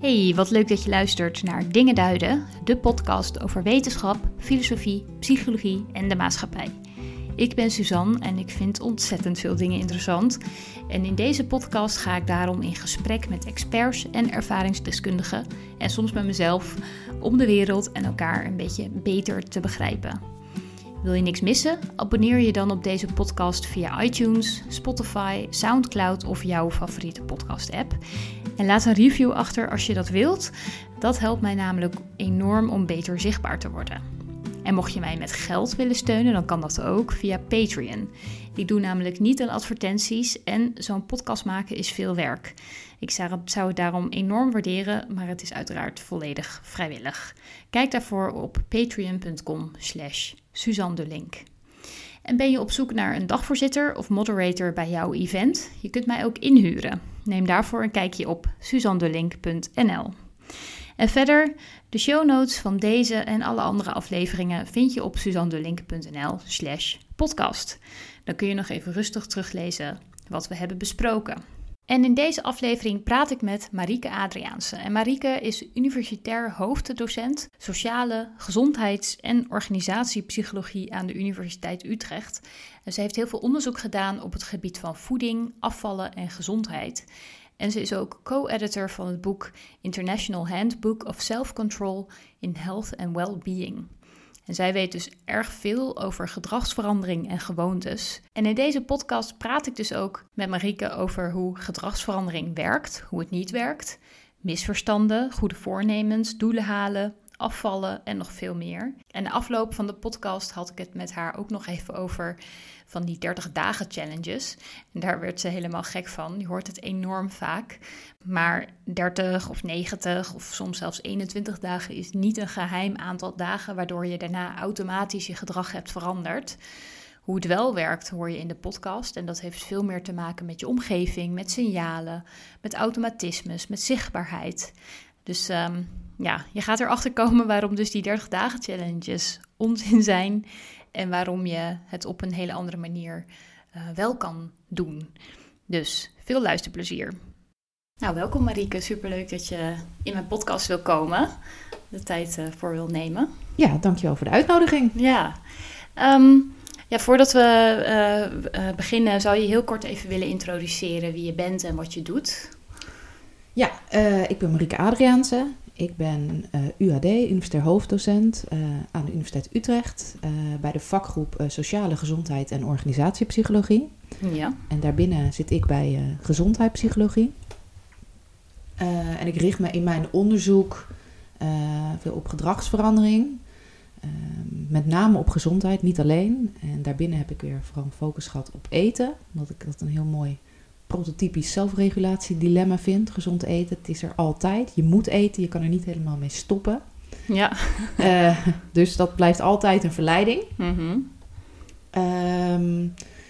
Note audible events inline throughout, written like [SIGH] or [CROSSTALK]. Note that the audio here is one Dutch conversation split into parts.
Hey, wat leuk dat je luistert naar Dingen Duiden, de podcast over wetenschap, filosofie, psychologie en de maatschappij. Ik ben Suzanne en ik vind ontzettend veel dingen interessant. En in deze podcast ga ik daarom in gesprek met experts en ervaringsdeskundigen en soms met mezelf om de wereld en elkaar een beetje beter te begrijpen. Wil je niks missen? Abonneer je dan op deze podcast via iTunes, Spotify, SoundCloud of jouw favoriete podcast-app. En laat een review achter als je dat wilt. Dat helpt mij namelijk enorm om beter zichtbaar te worden. En mocht je mij met geld willen steunen, dan kan dat ook via Patreon. Ik doe namelijk niet aan advertenties en zo'n podcast maken is veel werk. Ik zou het daarom enorm waarderen, maar het is uiteraard volledig vrijwillig. Kijk daarvoor op patreon.com slash. En ben je op zoek naar een dagvoorzitter of moderator bij jouw event? Je kunt mij ook inhuren. Neem daarvoor een kijkje op suzandelink.nl. En verder, de show notes van deze en alle andere afleveringen vind je op suzandelink.nl slash podcast. Dan kun je nog even rustig teruglezen wat we hebben besproken. En in deze aflevering praat ik met Marieke Adriaanse. En Marieke is universitair hoofddocent sociale, gezondheids- en organisatiepsychologie aan de Universiteit Utrecht. Ze heeft heel veel onderzoek gedaan op het gebied van voeding, afvallen en gezondheid. En ze is ook co-editor van het boek International Handbook of Self-Control in Health and Well-Being. En zij weet dus erg veel over gedragsverandering en gewoontes. En in deze podcast praat ik dus ook met Marieke over hoe gedragsverandering werkt, hoe het niet werkt, misverstanden, goede voornemens, doelen halen, afvallen en nog veel meer. En de afloop van de podcast had ik het met haar ook nog even over van die 30 dagen challenges. En daar werd ze helemaal gek van. Je hoort het enorm vaak. Maar 30 of 90 of soms zelfs 21 dagen is niet een geheim aantal dagen waardoor je daarna automatisch je gedrag hebt veranderd. Hoe het wel werkt hoor je in de podcast. En dat heeft veel meer te maken met je omgeving, met signalen, met automatismes, met zichtbaarheid. Dus ehm, ja, je gaat erachter komen waarom dus die 30 dagen challenges onzin zijn en waarom je het op een hele andere manier uh, wel kan doen. Dus veel luisterplezier. Nou, welkom Marieke. Superleuk dat je in mijn podcast wil komen. De tijd uh, voor wil nemen. Ja, dankjewel voor de uitnodiging. Ja. Um, ja, voordat we uh, beginnen, zou je heel kort even willen introduceren wie je bent en wat je doet? Ja, ik ben Marieke Adriaanse. Ik ben uh, eh, UAD, universitair hoofddocent uh, aan de Universiteit Utrecht uh, bij de vakgroep Sociale Gezondheid en Organisatiepsychologie. Ja. En daarbinnen zit ik bij gezondheidspsychologie. en ik richt me in mijn onderzoek veel op gedragsverandering, met name op gezondheid, niet alleen. En daarbinnen heb ik weer vooral een focus gehad op eten, omdat ik dat een heel mooi prototypisch zelfregulatiedilemma vind. Gezond eten, het is er altijd. Je moet eten, je kan er niet helemaal mee stoppen. Ja. Uh, dus dat blijft altijd een verleiding. Mm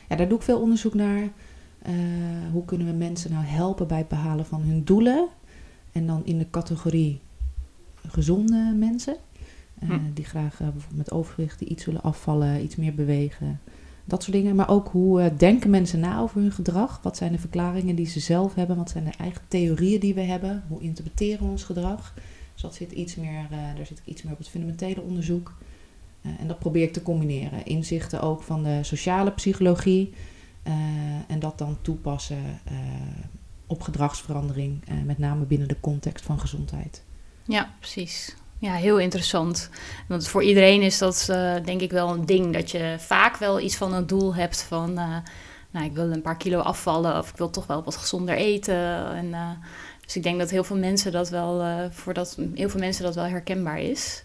ja, daar doe ik veel onderzoek naar. Uh, hoe kunnen we mensen nou helpen bij het behalen van hun doelen? En dan in de categorie gezonde mensen. Uh, hm. Die graag bijvoorbeeld met overgewicht iets willen afvallen, iets meer bewegen. Dat soort dingen. Maar ook hoe uh, denken mensen na over hun gedrag? Wat zijn de verklaringen die ze zelf hebben? Wat zijn de eigen theorieën die we hebben? Hoe interpreteren we ons gedrag? Dus zit iets meer, uh, daar zit ik iets meer op het fundamentele onderzoek. Uh, en dat probeer ik te combineren. Inzichten ook van de sociale psychologie. en dat dan toepassen op gedragsverandering. met name binnen de context van gezondheid. Ja, precies. Ja, heel interessant. Want voor iedereen is dat uh, denk ik wel een ding. Dat je vaak wel iets van een doel hebt van... Uh, nou, ik wil een paar kilo afvallen of ik wil toch wel wat gezonder eten. En, uh, dus ik denk dat heel veel mensen dat wel... voor dat, heel veel mensen dat wel herkenbaar is.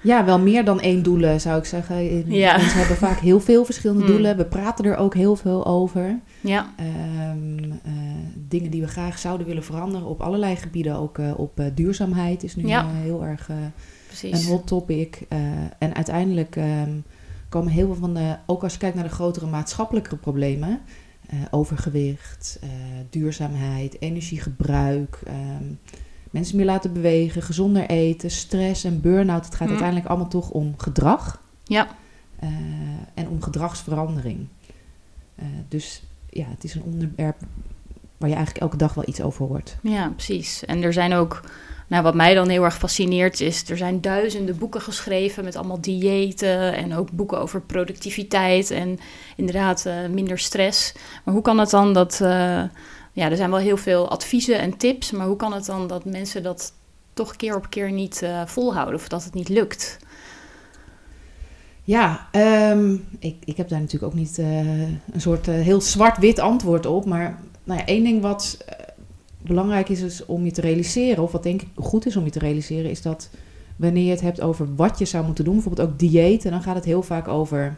Ja, wel meer dan één doelen zou ik zeggen. Ja. [LAUGHS] Mensen hebben vaak heel veel verschillende hmm. doelen. We praten er ook heel veel over. Ja. Um, dingen die we graag zouden willen veranderen op allerlei gebieden. Ook uh, op uh, duurzaamheid is nu ja. heel erg een hot topic. en uiteindelijk um, komen heel veel van de, ook als je kijkt naar de grotere maatschappelijke problemen. overgewicht, duurzaamheid, energiegebruik. Um, mensen meer laten bewegen, gezonder eten, stress en burn-out. Het gaat mm. uiteindelijk allemaal toch om gedrag. Ja. Uh, en om gedragsverandering. Uh, dus ja, het is een onderwerp waar je eigenlijk elke dag wel iets over hoort. Ja, precies. En er zijn ook, nou wat mij dan heel erg fascineert is, er zijn duizenden boeken geschreven met allemaal diëten en ook boeken over productiviteit en inderdaad uh, minder stress. Maar hoe kan het dan dat, ja, er zijn wel heel veel adviezen en tips, maar hoe kan het dan dat mensen dat toch keer op keer niet uh, volhouden of dat het niet lukt? Ja, um, ik, ik heb daar natuurlijk ook niet uh, een soort uh, heel zwart-wit antwoord op. Maar nou ja, één ding wat belangrijk is, is om je te realiseren, of wat denk ik goed is om je te realiseren, is dat wanneer je het hebt over wat je zou moeten doen, bijvoorbeeld ook dieet, dan gaat het heel vaak over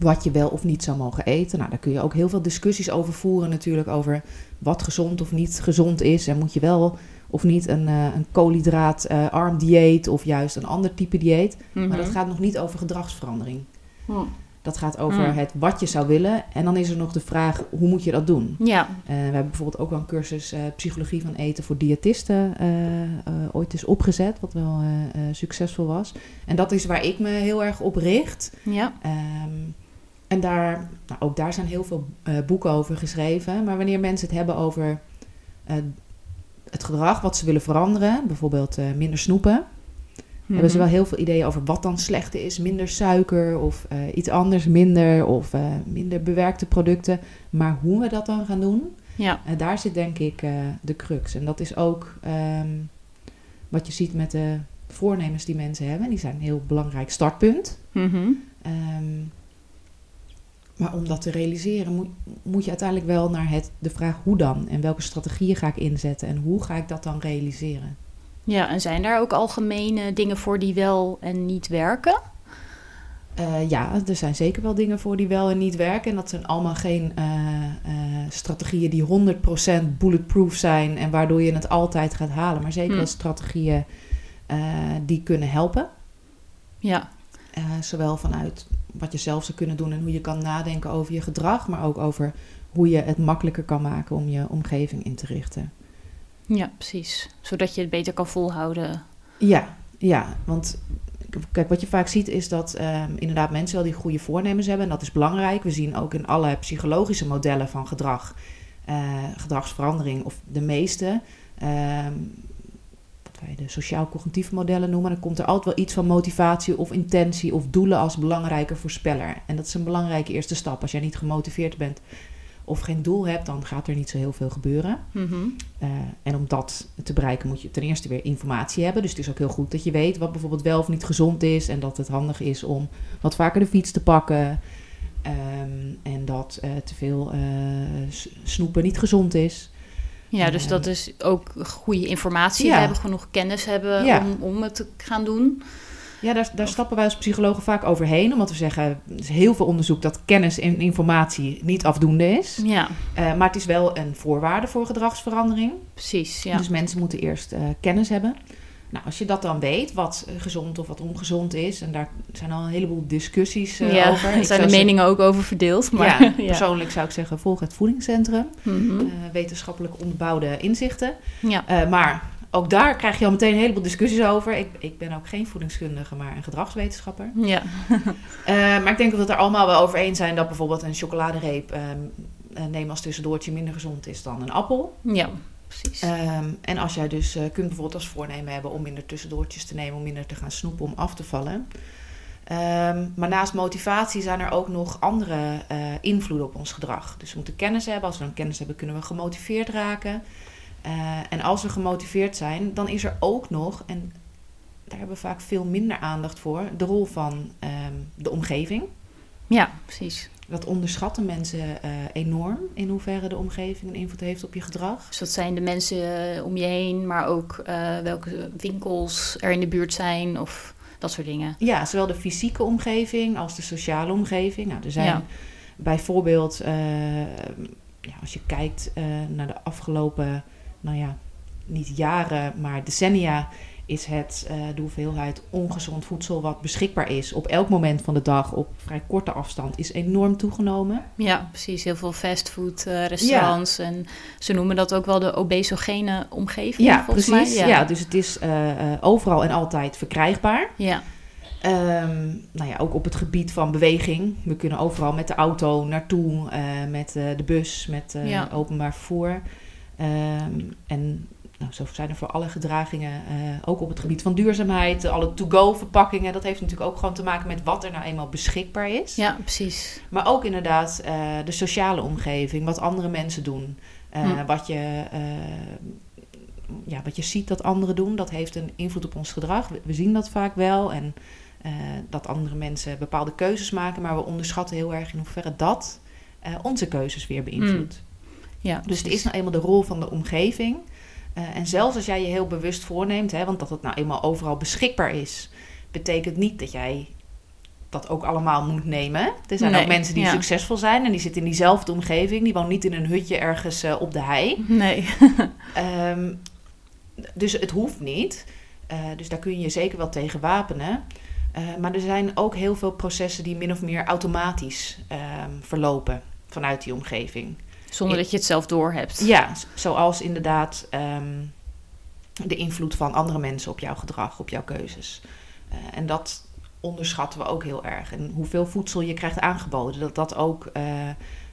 wat je wel of niet zou mogen eten. Nou, daar kun je ook heel veel discussies over voeren natuurlijk, over wat gezond of niet gezond is. En moet je wel of niet een, uh, een koolhydraatarm dieet of juist een ander type dieet. Mm -hmm. Maar dat gaat nog niet over gedragsverandering. Oh. Dat gaat over Mm. het wat je zou willen. En dan is er nog de vraag, hoe moet je dat doen? Ja, Uh, we hebben bijvoorbeeld ook wel een cursus psychologie van eten voor diëtisten ooit is opgezet, wat wel succesvol was. En dat is waar ik me heel erg op richt. ja, Um, en daar, nou, ook daar zijn heel veel boeken over geschreven. Maar wanneer mensen het hebben over het gedrag wat ze willen veranderen, bijvoorbeeld minder snoepen, Mhm. hebben ze wel heel veel ideeën over wat dan slecht is. Minder suiker of iets anders minder of minder bewerkte producten. Maar hoe we dat dan gaan doen, ja. daar zit denk ik de crux. En dat is ook um, wat je ziet met de voornemens die mensen hebben. Die zijn een heel belangrijk startpunt. Mhm. Um, maar om dat te realiseren moet, moet je uiteindelijk wel naar het, de vraag hoe dan? En welke strategieën ga ik inzetten? En hoe ga ik dat dan realiseren? Ja, en zijn daar ook algemene dingen voor die wel en niet werken? Uh, ja, er zijn zeker wel dingen voor die wel en niet werken. En dat zijn allemaal geen uh, uh, strategieën die 100% bulletproof zijn en waardoor je het altijd gaat halen. Maar zeker Hm. wel strategieën die kunnen helpen. Ja, zowel vanuit wat je zelf zou kunnen doen en hoe je kan nadenken over je gedrag, maar ook over hoe je het makkelijker kan maken om je omgeving in te richten. ja, precies. Zodat je het beter kan volhouden. Ja, ja, want kijk, wat je vaak ziet is dat um, inderdaad mensen wel die goede voornemens hebben. En dat is belangrijk. We zien ook in alle psychologische modellen van gedrag, uh, gedragsverandering, of de meeste, um, wij de sociaal-cognitieve modellen noemen, dan komt er altijd wel iets van motivatie of intentie of doelen als belangrijke voorspeller. En dat is een belangrijke eerste stap. Als jij niet gemotiveerd bent of geen doel hebt, dan gaat er niet zo heel veel gebeuren. Mm -hmm. uh, en om dat te bereiken moet je ten eerste weer informatie hebben. Dus het is ook heel goed dat je weet wat bijvoorbeeld wel of niet gezond is. En dat het handig is om wat vaker de fiets te pakken. Um, en dat uh, te veel uh, snoepen niet gezond is. Ja, dus dat is ook goede informatie ja. hebben, genoeg kennis hebben ja. om, om het te gaan doen. Ja, daar, daar stappen wij als psychologen vaak overheen. Omdat we zeggen, er is heel veel onderzoek dat kennis en informatie niet afdoende is. Ja. Uh, maar het is wel een voorwaarde voor gedragsverandering. Precies, ja. Dus mensen moeten eerst uh, kennis hebben. Nou, als je dat dan weet, wat gezond of wat ongezond is... en daar zijn al een heleboel discussies uh, ja, over. [LAUGHS] Er zijn de meningen ook over verdeeld. Maar, [LAUGHS] ja, persoonlijk zou ik zeggen, volg het voedingscentrum. Mm -hmm. wetenschappelijk onderbouwde inzichten. Ja. maar ook daar krijg je al meteen een heleboel discussies over. Ik, ik ben ook geen voedingskundige, maar een gedragswetenschapper. Ja. [LAUGHS] maar ik denk dat we het er allemaal wel over eens zijn dat bijvoorbeeld een chocoladereep uh, nemen als tussendoortje minder gezond is dan een appel. Ja, precies. Um, en als jij dus uh, kunt bijvoorbeeld als voornemen hebben om minder tussendoortjes te nemen, om minder te gaan snoepen, om af te vallen. Um, maar naast motivatie zijn er ook nog andere uh, invloeden op ons gedrag. Dus we moeten kennis hebben. Als we dan kennis hebben, kunnen we gemotiveerd raken. Uh, en als we gemotiveerd zijn, dan is er ook nog, en daar hebben we vaak veel minder aandacht voor, de rol van um, de omgeving. Ja, precies. Dat onderschatten mensen uh, enorm in hoeverre de omgeving een invloed heeft op je gedrag. Dus dat zijn de mensen uh, om je heen, maar ook uh, welke winkels er in de buurt zijn of dat soort dingen. Ja, zowel de fysieke omgeving als de sociale omgeving. Nou, er zijn ja. bijvoorbeeld, ja, als je kijkt naar de afgelopen nou ja, niet jaren, maar decennia, is het uh, de hoeveelheid ongezond voedsel wat beschikbaar is op elk moment van de dag op vrij korte afstand is enorm toegenomen. Ja, precies. Heel veel fastfood uh, restaurants ja. en ze noemen dat ook wel de obesogene omgeving. Ja, precies. Ja. ja. dus het is uh, overal en altijd verkrijgbaar. Ja. Ehm, nou ja, ook op het gebied van beweging. We kunnen overal met de auto naartoe, eh, met eh, de bus, met eh, Ja. openbaar vervoer. Ehm, en nou, zo zijn er voor alle gedragingen, eh, ook op het gebied van duurzaamheid, alle to-go verpakkingen. Dat heeft natuurlijk ook gewoon te maken met wat er nou eenmaal beschikbaar is. Ja, precies. Maar ook inderdaad eh, de sociale omgeving, wat andere mensen doen. Eh, Hm. wat, je, ja, wat je ziet dat anderen doen, dat heeft een invloed op ons gedrag. We, we zien dat vaak wel. En dat andere mensen bepaalde keuzes maken, maar we onderschatten heel erg in hoeverre dat onze keuzes weer beïnvloedt. Ja, Dus het is nou eenmaal de rol van de omgeving. Eh, en zelfs als jij je heel bewust voorneemt, hè, want dat het nou eenmaal overal beschikbaar is, betekent niet dat jij dat ook allemaal moet nemen. Er zijn Nee, ook mensen die ja. succesvol zijn en die zitten in diezelfde omgeving. Die wonen niet in een hutje ergens eh, op de hei. Nee. [LAUGHS] Ehm, dus het hoeft niet. Eh, dus daar kun je je zeker wel tegen wapenen. Maar er zijn ook heel veel processen die min of meer automatisch ehm, verlopen vanuit die omgeving. Zonder dat je het zelf doorhebt. Ja, zoals inderdaad ehm, de invloed van andere mensen op jouw gedrag, op jouw keuzes. Eh, en dat onderschatten we ook heel erg. En hoeveel voedsel je krijgt aangeboden, dat dat ook eh,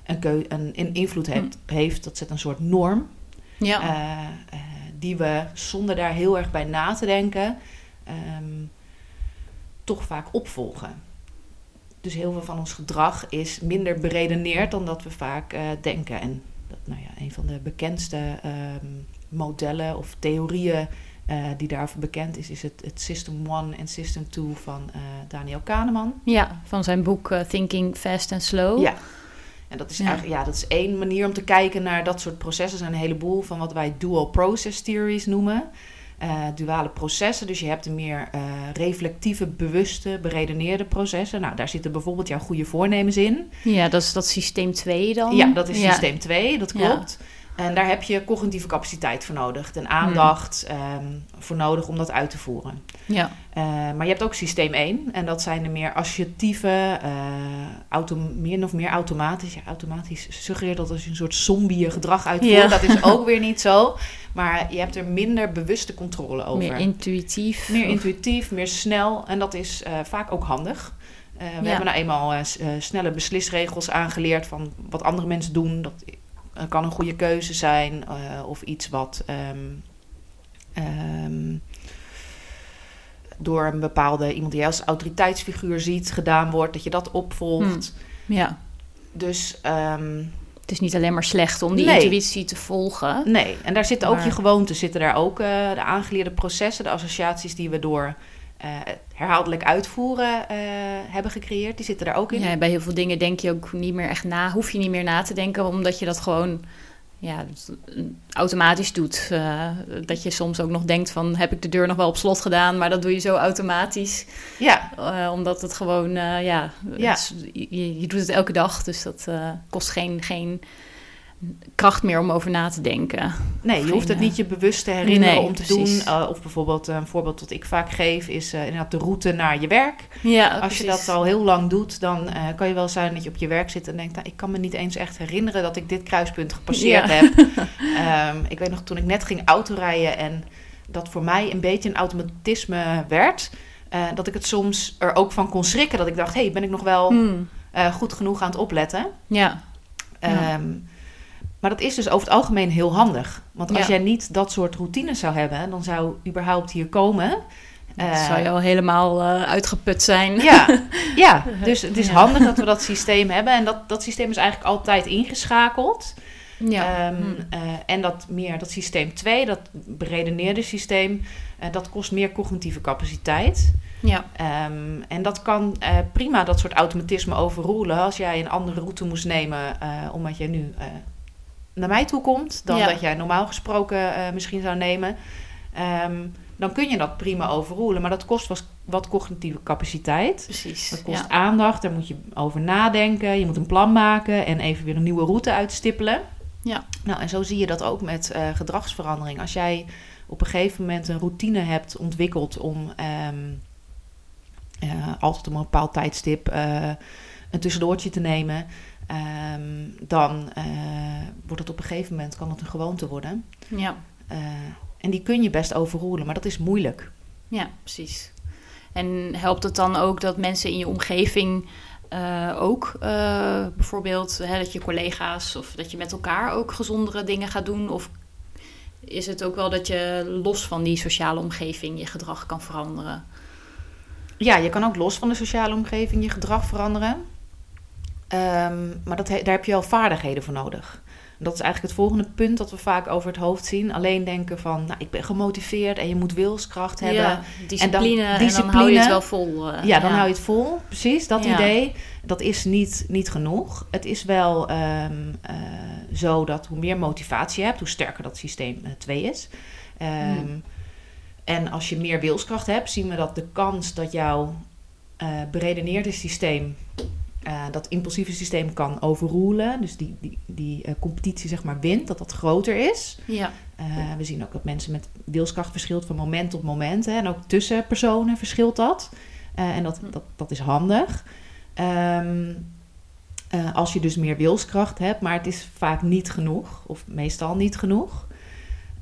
een, keu- een, een invloed heeft, heeft. Dat zet een soort norm Ja. eh, die we zonder daar heel erg bij na te denken, ehm, toch vaak opvolgen. Dus heel veel van ons gedrag is minder beredeneerd dan dat we vaak eh, denken. En dat, nou ja, een van de bekendste ehm, modellen of theorieën eh, die daarvoor bekend is, is het, het System 1 en System 2 van eh, Daniel Kahneman. ja, van zijn boek Thinking Fast and Slow. Ja. En dat is Ja. eigenlijk, ja, dat is één manier om te kijken naar dat soort processen. Er zijn een heleboel van wat wij dual process theories noemen. Eh, duale processen. Dus je hebt de meer eh, reflectieve, bewuste, beredeneerde processen. Nou, daar zitten bijvoorbeeld jouw goede voornemens in. Ja, dat is dat systeem 2 dan. Ja, dat is Ja. systeem 2, dat Ja. klopt. En daar heb je cognitieve capaciteit voor nodig. En aandacht ehm, voor nodig om dat uit te voeren. Ja, Eh, maar je hebt ook systeem 1. En dat zijn de meer associatieve, auto, meer of meer automatisch. Ja, automatisch suggereert dat als je een soort zombie gedrag uitvoert. Ja. Dat is ook weer niet zo. Maar je hebt er minder bewuste controle over. meer intuïtief. Meer intuïtief, meer snel. En dat is eh, vaak ook handig. Eh, we Ja. hebben nou eenmaal eh, snelle beslisregels aangeleerd van wat andere mensen doen. Dat kan een goede keuze zijn. of iets wat ehm, ehm, door een bepaalde iemand die je als autoriteitsfiguur ziet gedaan wordt. Dat je dat opvolgt. Ja, Dus ehm, het is niet alleen maar slecht om die Nee. intuïtie te volgen. Nee, en daar zitten ook je gewoonten, zitten daar ook eh, de aangeleerde processen, de associaties die we door het herhaaldelijk uitvoeren eh, hebben gecreëerd, die zitten daar ook in. Ja, bij heel veel dingen denk je ook niet meer echt na. Hoef je niet meer na te denken, omdat je dat gewoon ja, automatisch doet. Eh, dat je soms ook nog denkt van, heb ik de deur nog wel op slot gedaan? Maar dat doe je zo automatisch. Ja, eh, omdat het gewoon, eh, ja, Ja. het is- je, je doet het elke dag. Dus dat kost geen, geen kracht meer om over na te denken. nee, je hoeft het eh, niet je bewust te herinneren nee, om te precies. doen. Eh, of bijvoorbeeld een voorbeeld dat ik vaak geef is eh, inderdaad de route naar je werk. Ja, Als je dat al heel lang doet, dan eh, kan je wel zijn dat je op je werk zit en denkt, nou, ik kan me niet eens echt herinneren dat ik dit kruispunt gepasseerd Ja. heb. [LAUGHS] Ehm, ik weet nog toen ik net ging autorijden en dat voor mij een beetje een automatisme werd. eh, dat ik het soms er ook van kon schrikken. Dat ik dacht, hé, hey, ben ik nog wel Hmm, eh, goed genoeg aan het opletten? ja, Ja. Maar dat is dus over het algemeen heel handig. Want als Ja. jij niet dat soort routines zou hebben, dan zou überhaupt hier komen. dan eh, zou je al helemaal eh, uitgeput zijn. ja, [LAUGHS] ja, dus het is Ja. handig dat we dat systeem hebben. En dat, dat systeem is eigenlijk altijd ingeschakeld. Ja. Ehm, Hmm. eh, en dat meer, dat systeem 2, dat beredeneerde systeem, dat kost meer cognitieve capaciteit. ja. Ehm, en dat kan prima dat soort automatisme overroelen als jij een andere route moest nemen, eh, omdat jij nu naar mij toe komt, dan Ja. dat jij normaal gesproken eh, misschien zou nemen. Ehm, dan kun je dat prima overroelen, maar dat kost wat, wat cognitieve capaciteit. precies. Dat kost ja. aandacht, daar moet je over nadenken. Je moet een plan maken en even weer een nieuwe route uitstippelen. Ja. Nou, en zo zie je dat ook met eh, gedragsverandering. Als jij op een gegeven moment een routine hebt ontwikkeld om ehm, eh, altijd op een bepaald tijdstip een tussendoortje te nemen, ehm, dan eh, wordt het op een gegeven moment kan het een gewoonte worden. Ja. Eh, en die kun je best overroelen, maar dat is moeilijk. ja, precies. En helpt het dan ook dat mensen in je omgeving eh, ook bijvoorbeeld hè, dat je collega's of dat je met elkaar ook gezondere dingen gaat doen? Of is het ook wel dat je los van die sociale omgeving je gedrag kan veranderen? Ja, je kan ook los van de sociale omgeving je gedrag veranderen. Ehm, maar dat, daar heb je wel vaardigheden voor nodig. Dat is eigenlijk het volgende punt dat we vaak over het hoofd zien. Alleen denken van, nou, ik ben gemotiveerd en je moet wilskracht hebben. Ja, discipline, en dan, discipline, en dan hou je het wel vol. Uh, ja, dan hou je het vol. Precies, dat idee. Dat is niet, niet genoeg. Het is wel um, uh, zo dat hoe meer motivatie je hebt, hoe sterker dat systeem 2 uh, is. Um, hmm. En als je meer wilskracht hebt, zien we dat de kans dat jouw beredeneerde systeem uh, dat impulsieve systeem kan overroelen. Dus die, die, die uh, competitie zeg maar wint, dat dat groter is. Ja. Uh, we zien ook dat mensen met wilskracht verschilt van moment tot moment. Hè, en ook tussen personen verschilt dat. en dat, dat, dat is handig. Um, als je dus meer wilskracht hebt, maar het is vaak niet genoeg. Of meestal niet genoeg.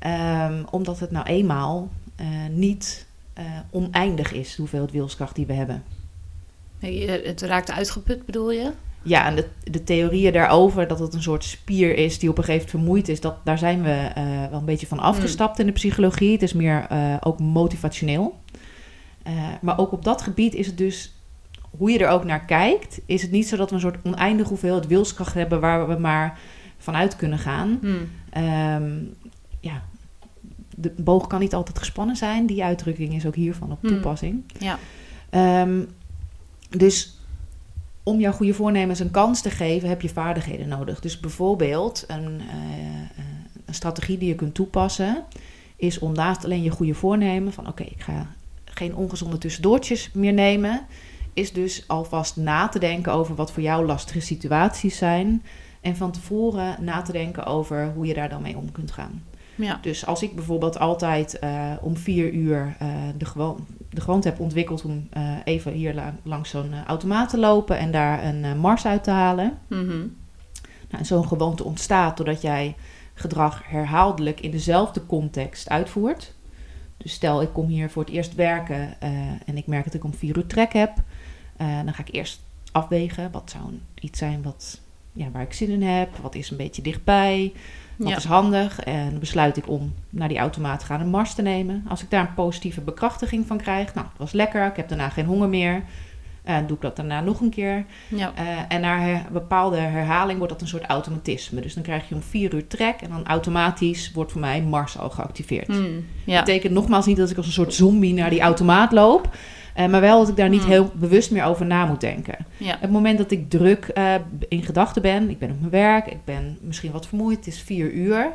Um, omdat het nou eenmaal niet oneindig is, hoeveel wilskracht die we hebben. Het raakt uitgeput, bedoel je? Ja, en de, de theorieën daarover, dat het een soort spier is die op een gegeven moment vermoeid is, dat, daar zijn we uh, wel een beetje van afgestapt in de psychologie. Het is meer uh, ook motivationeel. Uh, maar ook op dat gebied is het dus, hoe je er ook naar kijkt, is het niet zo dat we een soort oneindige hoeveelheid wilskracht hebben waar we maar vanuit kunnen gaan. Hmm. Um, ja, de boog kan niet altijd gespannen zijn. Die uitdrukking is ook hiervan op toepassing. Ja. Um, dus om jouw goede voornemens een kans te geven, heb je vaardigheden nodig. Dus bijvoorbeeld een, uh, een strategie die je kunt toepassen, is om naast alleen je goede voornemen van oké, ik ga geen ongezonde tussendoortjes meer nemen, is dus alvast na te denken over wat voor jou lastige situaties zijn. En van tevoren na te denken over hoe je daar dan mee om kunt gaan. Ja. Dus als ik bijvoorbeeld altijd uh, om vier uur uh, de, gewoon, de gewoonte heb ontwikkeld om uh, even hier langs zo'n automaat te lopen en daar een mars uit te halen. Mm -hmm. nou, zo'n gewoonte ontstaat doordat jij gedrag herhaaldelijk in dezelfde context uitvoert. Dus stel, ik kom hier voor het eerst werken en ik merk dat ik om vier uur trek heb. dan ga ik eerst afwegen. Wat zou iets zijn wat, ja, waar ik zin in heb? Wat is een beetje dichtbij? Wat is handig? En dan besluit ik om naar die automaat te gaan een mars te nemen. Als ik daar een positieve bekrachtiging van krijg, nou, het was lekker, ik heb daarna geen honger meer. En uh, doe ik dat daarna nog een keer. Ja. Uh, en na een bepaalde herhaling wordt dat een soort automatisme. Dus dan krijg je om vier uur trek en dan automatisch wordt voor mij Mars al geactiveerd. Mm, ja. Dat betekent nogmaals niet dat ik als een soort zombie naar die automaat loop. Uh, maar wel dat ik daar niet mm. heel bewust meer over na moet denken. Ja. Het moment dat ik druk uh, in gedachten ben, ik ben op mijn werk, ik ben misschien wat vermoeid, het is vier uur.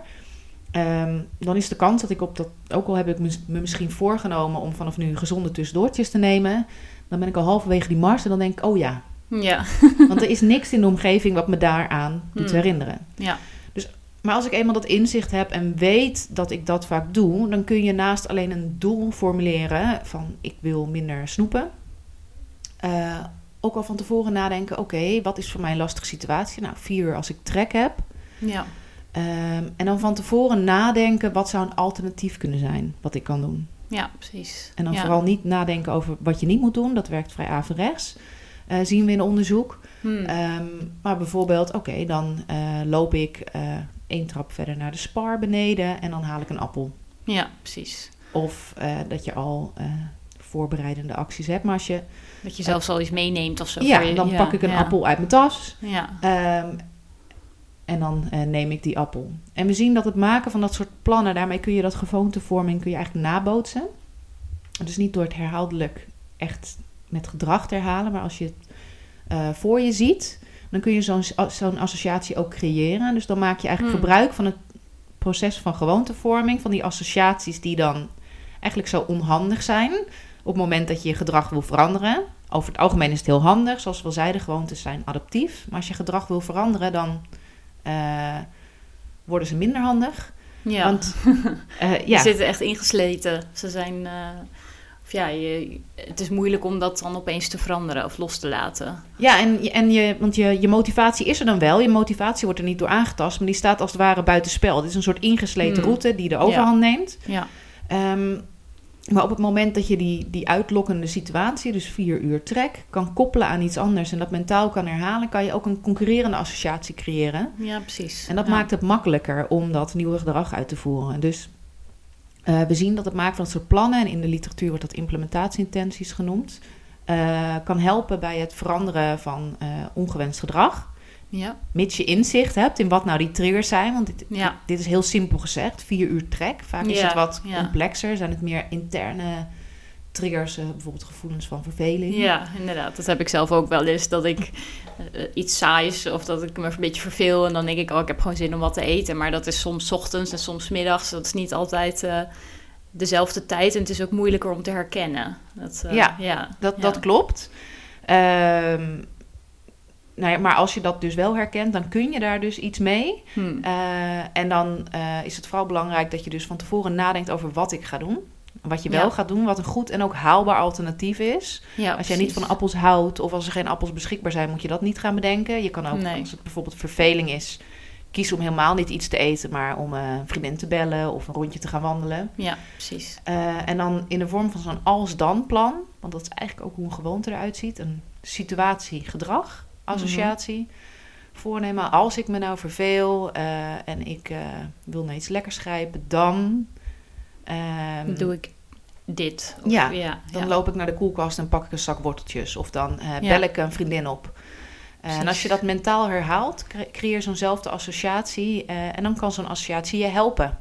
Um, dan is de kans dat ik op dat, ook al heb ik me misschien voorgenomen om vanaf nu gezonde tussendoortjes te nemen, dan ben ik al halverwege die mars en dan denk ik, oh ja. Ja. Want er is niks in de omgeving wat me daaraan doet mm. herinneren. Ja. Maar als ik eenmaal dat inzicht heb en weet dat ik dat vaak doe, dan kun je naast alleen een doel formuleren van ik wil minder snoepen, uh, ook al van tevoren nadenken: oké, wat is voor mij een lastige situatie? Nou, vier uur als ik trek heb. Ja. Um, en dan van tevoren nadenken: wat zou een alternatief kunnen zijn wat ik kan doen? Ja, precies. En dan ja. vooral niet nadenken over wat je niet moet doen. Dat werkt vrij averechts. Uh, zien we in onderzoek. Hmm. Um, maar bijvoorbeeld, oké, okay, dan uh, loop ik één trap verder naar de spar beneden en dan haal ik een appel. Ja, precies. Of uh, dat je al voorbereidende acties hebt. Maar als je. Dat je zelfs al iets meeneemt of zo. Ja, dan ja, pak ik een ja. appel uit mijn tas. Ja. Um, en dan neem ik die appel. En we zien dat het maken van dat soort plannen, daarmee kun je dat gewoontevorming kun je eigenlijk nabootsen. Dus niet door het herhaaldelijk echt met gedrag te herhalen, maar als je het voor je ziet, dan kun je zo'n zo'n associatie ook creëren. Dus dan maak je eigenlijk hmm. gebruik van het proces van gewoontevorming, van die associaties die dan eigenlijk zo onhandig zijn op het moment dat je je gedrag wil veranderen. Over het algemeen is het heel handig, zoals we al zeiden, gewoontes zijn adaptief. Maar als je gedrag wil veranderen, dan uh, worden ze minder handig. Ja, Want, [LAUGHS] uh, ja. Ze zitten echt ingesleten. Ze zijn... Uh ja, je, het is moeilijk om dat dan opeens te veranderen of los te laten. Ja, en, en je, want je, je motivatie is er dan wel. Je motivatie wordt er niet door aangetast, maar die staat als het ware buitenspel. Dit is een soort ingesleten hmm. route die de overhand ja. neemt. Ja. Um, Maar op het moment dat je die, die uitlokkende situatie, dus vier uur trek, kan koppelen aan iets anders en dat mentaal kan herhalen, kan je ook een concurrerende associatie creëren. Ja, precies. En dat Ja. maakt het makkelijker om dat nieuwe gedrag uit te voeren. Dus eh, we zien dat het maken van dat soort plannen, en in de literatuur wordt dat implementatieintenties genoemd, eh, kan helpen bij het veranderen van eh, ongewenst gedrag. Ja, Mits je inzicht hebt in wat nou die triggers zijn. Want dit, Ja. dit is heel simpel gezegd. Vier uur trek. Vaak is het wat complexer. Zijn het meer interne triggers. eh, bijvoorbeeld gevoelens van verveling. ja, inderdaad. Dat heb ik zelf ook wel eens. Dat ik eh, iets saais of dat ik me een beetje verveel. En dan denk ik, oh, ik heb gewoon zin om wat te eten. Maar dat is soms 's ochtends en soms 's middags. Dat is niet altijd eh, dezelfde tijd. En het is ook moeilijker om te herkennen. Dat, eh, Ja, ja, Dat, ja. dat klopt. Ehm, nou ja, maar als je dat dus wel herkent, dan kun je daar dus iets mee. Hm. Eh, en dan eh, is het vooral belangrijk dat je dus van tevoren nadenkt over wat ik ga doen. Wat je wel Ja. gaat doen, wat een goed en ook haalbaar alternatief is. ja, Als jij niet van appels houdt of als er geen appels beschikbaar zijn, moet je dat niet gaan bedenken. Je kan ook, Nee. als het bijvoorbeeld verveling is, kiezen om helemaal niet iets te eten, maar om eh, een vriendin te bellen of een rondje te gaan wandelen. Ja, precies. Eh, en dan in de vorm van zo'n als-dan plan, want dat is eigenlijk ook hoe een gewoonte eruit ziet. Een situatie-gedrag, associatie. Voornemen, als ik me nou verveel eh, en ik wil naar iets lekkers grijpen, dan... ehm, Doe ik dit. Of, ja, ja, dan ja. loop ik naar de koelkast en pak ik een zak worteltjes. Of dan eh, Ja. bel ik een vriendin op. Eh, en als je dat mentaal herhaalt, cre- creëer je zo'nzelfde associatie. eh, en dan kan zo'n associatie je helpen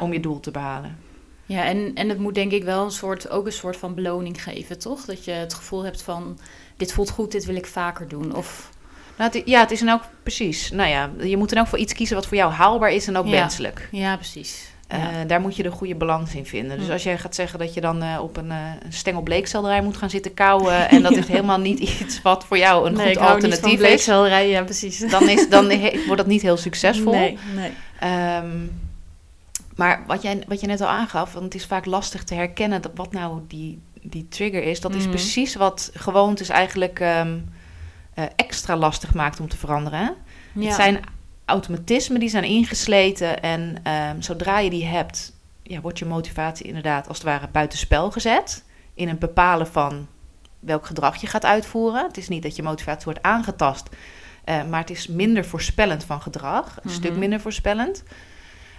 om je doel te behalen. Ja, en, en het moet denk ik wel een soort, ook een soort van beloning geven, toch? Dat je het gevoel hebt van, dit voelt goed, dit wil ik vaker doen. Of, Nou, het, ja, het is dan ook precies. Nou ja, je moet dan ook voor iets kiezen wat voor jou haalbaar is en ook wenselijk. ja, precies. Eh, Ja. daar moet je de goede balans in vinden. Dus als jij gaat zeggen dat je dan eh, op een, eh, stengel bleekselderij moet gaan zitten kauwen... en dat [LAUGHS] is helemaal niet iets wat voor jou een nee, goed alternatief is... bleekselderij, ja, precies. dan, is, dan wordt dat niet heel succesvol. Nee, nee. Ehm, maar wat, jij, wat je net al aangaf, want het is vaak lastig te herkennen dat wat nou die, die trigger is. Dat is Mhm. precies wat gewoontes eigenlijk ehm, eh, extra lastig maakt om te veranderen. Ja. Het zijn automatismen die zijn ingesleten en ehm, zodra je die hebt, ja, wordt je motivatie inderdaad als het ware buitenspel gezet. In het bepalen van welk gedrag je gaat uitvoeren. Het is niet dat je motivatie wordt aangetast, eh, maar het is minder voorspellend van gedrag. Een Mhm. stuk minder voorspellend.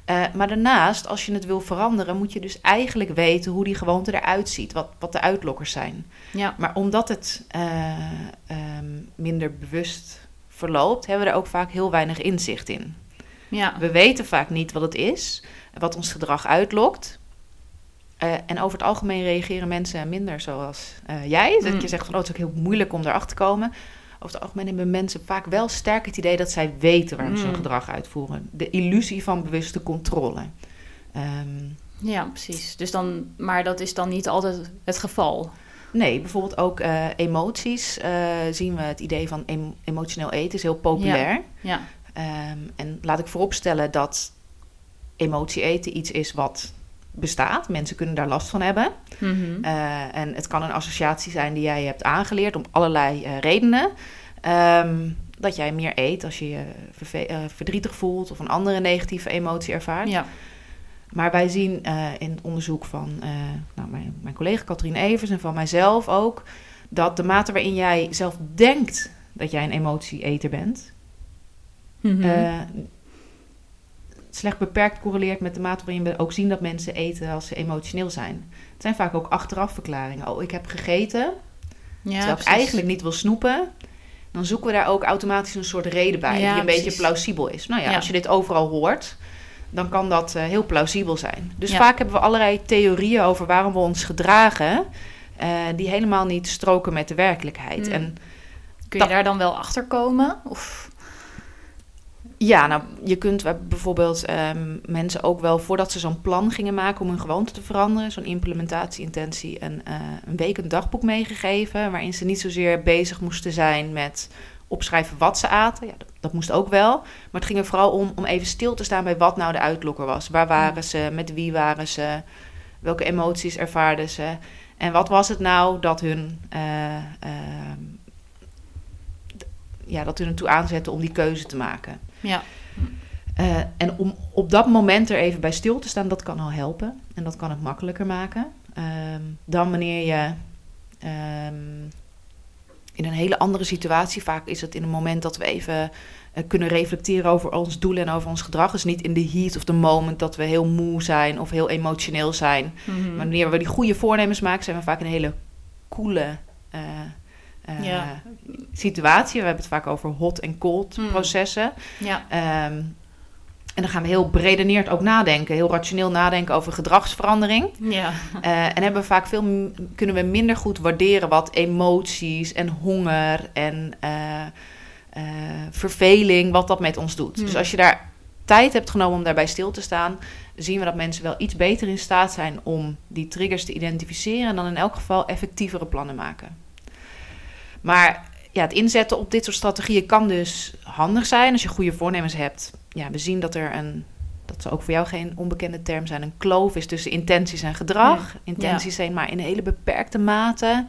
Eh, maar daarnaast, als je het wil veranderen, moet je dus eigenlijk weten hoe die gewoonte eruit ziet. Wat, wat de uitlokkers zijn. ja. Maar omdat het eh, ehm, minder bewust verloopt, hebben we er ook vaak heel weinig inzicht in. ja. We weten vaak niet wat het is, wat ons gedrag uitlokt. Eh, en over het algemeen reageren mensen minder zoals eh, jij. Dat Mm. je zegt van, oh, het is ook heel moeilijk om erachter te komen. Over het algemeen hebben mensen vaak wel sterk het idee dat zij weten waarom ze hun Mm. gedrag uitvoeren. De illusie van bewuste controle. Ehm, Ja, precies. Dus dan, maar dat is dan niet altijd het geval. Nee, bijvoorbeeld ook eh, emoties. eh, zien we het idee van em- emotioneel eten is heel populair. Ja, Ehm, en laat ik vooropstellen dat emotie eten iets is wat bestaat. Mensen kunnen daar last van hebben. Mhm. Eh, en het kan een associatie zijn die jij hebt aangeleerd om allerlei redenen. Ehm, dat jij meer eet als je je verdrietig voelt of een andere negatieve emotie ervaart. ja. Maar wij zien eh, in het onderzoek van eh, nou, mijn, mijn collega Katrien Evers en van mijzelf ook... dat de mate waarin jij zelf denkt dat jij een emotieeter bent... Eh, slecht beperkt correleert met de mate waarin we ook zien dat mensen eten als ze emotioneel zijn. Het zijn vaak ook achteraf verklaringen. Oh, ik heb gegeten, ja, terwijl ik eigenlijk niet wil snoepen. Dan zoeken we daar ook automatisch een soort reden bij Ja, die een precies. beetje plausibel is. Nou ja, Ja. als je dit overal hoort, dan kan dat eh, heel plausibel zijn. Dus Ja. vaak hebben we allerlei theorieën over waarom we ons gedragen, eh, die helemaal niet stroken met de werkelijkheid. Hmm. En Kun je daar dan wel achter komen? Of... ja, nou, je kunt we- bijvoorbeeld ehm, mensen ook wel voordat ze zo'n plan gingen maken om hun gewoonte te veranderen, zo'n implementatieintentie, een, eh, een week een dagboek meegegeven, waarin ze niet zozeer bezig moesten zijn met opschrijven wat ze aten. Ja, dat, dat moest ook wel. Maar het ging er vooral om om even stil te staan bij wat nou de uitlokker was. Waar waren ze? Met wie waren ze? Welke emoties ervaarden ze? En wat was het nou dat hun, ehm, d- ja, dat hun ertoe aanzette om die keuze te maken? Ja, Eh, en om op dat moment er even bij stil te staan, dat kan al helpen. En dat kan het makkelijker maken. ehm, dan wanneer je ehm, in een hele andere situatie, vaak is het in een moment dat we even eh, kunnen reflecteren over ons doelen en over ons gedrag. Dus niet in de heat of the moment dat we heel moe zijn of heel emotioneel zijn. Mhm. Maar wanneer we die goede voornemens maken, zijn we vaak in een hele coole eh, eh, Ja. situatie. We hebben het vaak over hot en cold Hmm. processen. Ja, Ehm, en dan gaan we heel beredeneerd ook nadenken, heel rationeel nadenken over gedragsverandering. ja. Eh, en hebben we vaak veel, kunnen we minder goed waarderen wat emoties en honger en eh, eh, verveling, wat dat met ons doet. Hmm. Dus als je daar tijd hebt genomen om daarbij stil te staan, zien we dat mensen wel iets beter in staat zijn om die triggers te identificeren en dan in elk geval effectievere plannen maken. Maar ja, het inzetten op dit soort strategieën kan dus handig zijn als je goede voornemens hebt. Ja, we zien dat er een, dat zou ook voor jou geen onbekende term zijn, een kloof is tussen intenties en gedrag. Intenties zijn maar in een hele beperkte mate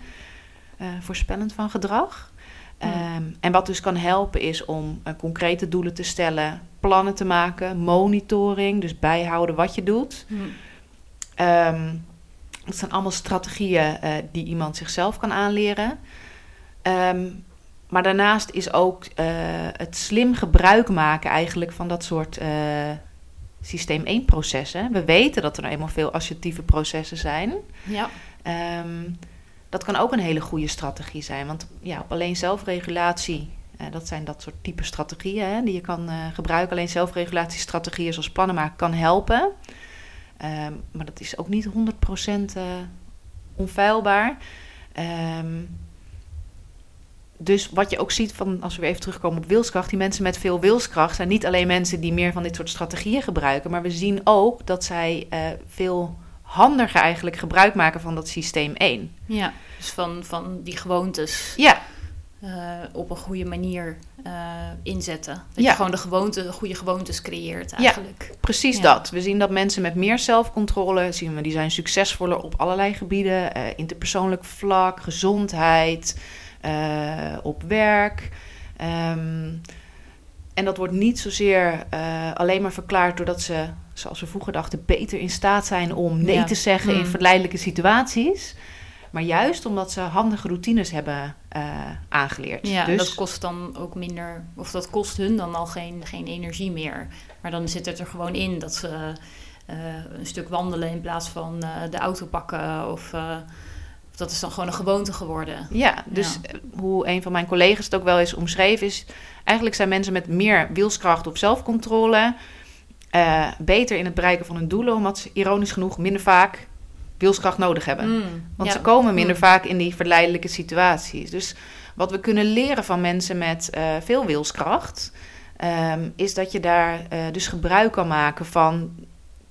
eh, voorspellend van gedrag. Ehm, en wat dus kan helpen is om eh, concrete doelen te stellen, plannen te maken, monitoring, dus bijhouden wat je doet. Ehm, dat zijn allemaal strategieën eh, die iemand zichzelf kan aanleren. Ehm, maar daarnaast is ook eh, het slim gebruik maken eigenlijk van dat soort eh, systeem 1 processen. We weten dat er nou eenmaal veel associatieve processen zijn. Ja. Ehm, dat kan ook een hele goede strategie zijn. Want ja, op alleen zelfregulatie, eh, dat zijn dat soort type strategieën hè, die je kan gebruiken. Alleen zelfregulatiestrategieën zoals plannen maken kan helpen. Ehm, maar dat is ook niet 100% eh onfeilbaar. Ehm, dus wat je ook ziet van, als we weer even terugkomen op wilskracht, die mensen met veel wilskracht zijn niet alleen mensen die meer van dit soort strategieën gebruiken, maar we zien ook dat zij eh, veel handiger eigenlijk gebruik maken van dat systeem 1. ja. Dus van, van die gewoontes Ja, eh, op een goede manier eh, inzetten. Dat Ja. je gewoon de, gewoonte, de goede gewoontes creëert eigenlijk. precies Ja. dat. We zien dat mensen met meer zelfcontrole, zien we, die zijn succesvoller op allerlei gebieden. interpersoonlijk vlak, gezondheid, eh, op werk. Ehm, en dat wordt niet zozeer eh, alleen maar verklaard doordat ze, zoals we vroeger dachten, beter in staat zijn om nee Ja. te zeggen in Hmm. verleidelijke situaties. Maar juist omdat ze handige routines hebben eh, aangeleerd. Ja, en dus, dat kost dan ook minder, of dat kost hun dan al geen, geen energie meer. Maar dan zit het er gewoon in dat ze een stuk wandelen in plaats van de auto pakken. Of dat is dan gewoon een gewoonte geworden. Ja, dus eh, hoe een van mijn collega's het ook wel eens omschreven is... eigenlijk zijn mensen met meer wilskracht of zelfcontrole... eh, beter in het bereiken van hun doelen... omdat ze ironisch genoeg minder vaak wilskracht nodig hebben. Mm, Want ja. ze komen minder Mm. vaak in die verleidelijke situaties. Dus wat we kunnen leren van mensen met eh, veel wilskracht... ehm, is dat je daar dus gebruik kan maken van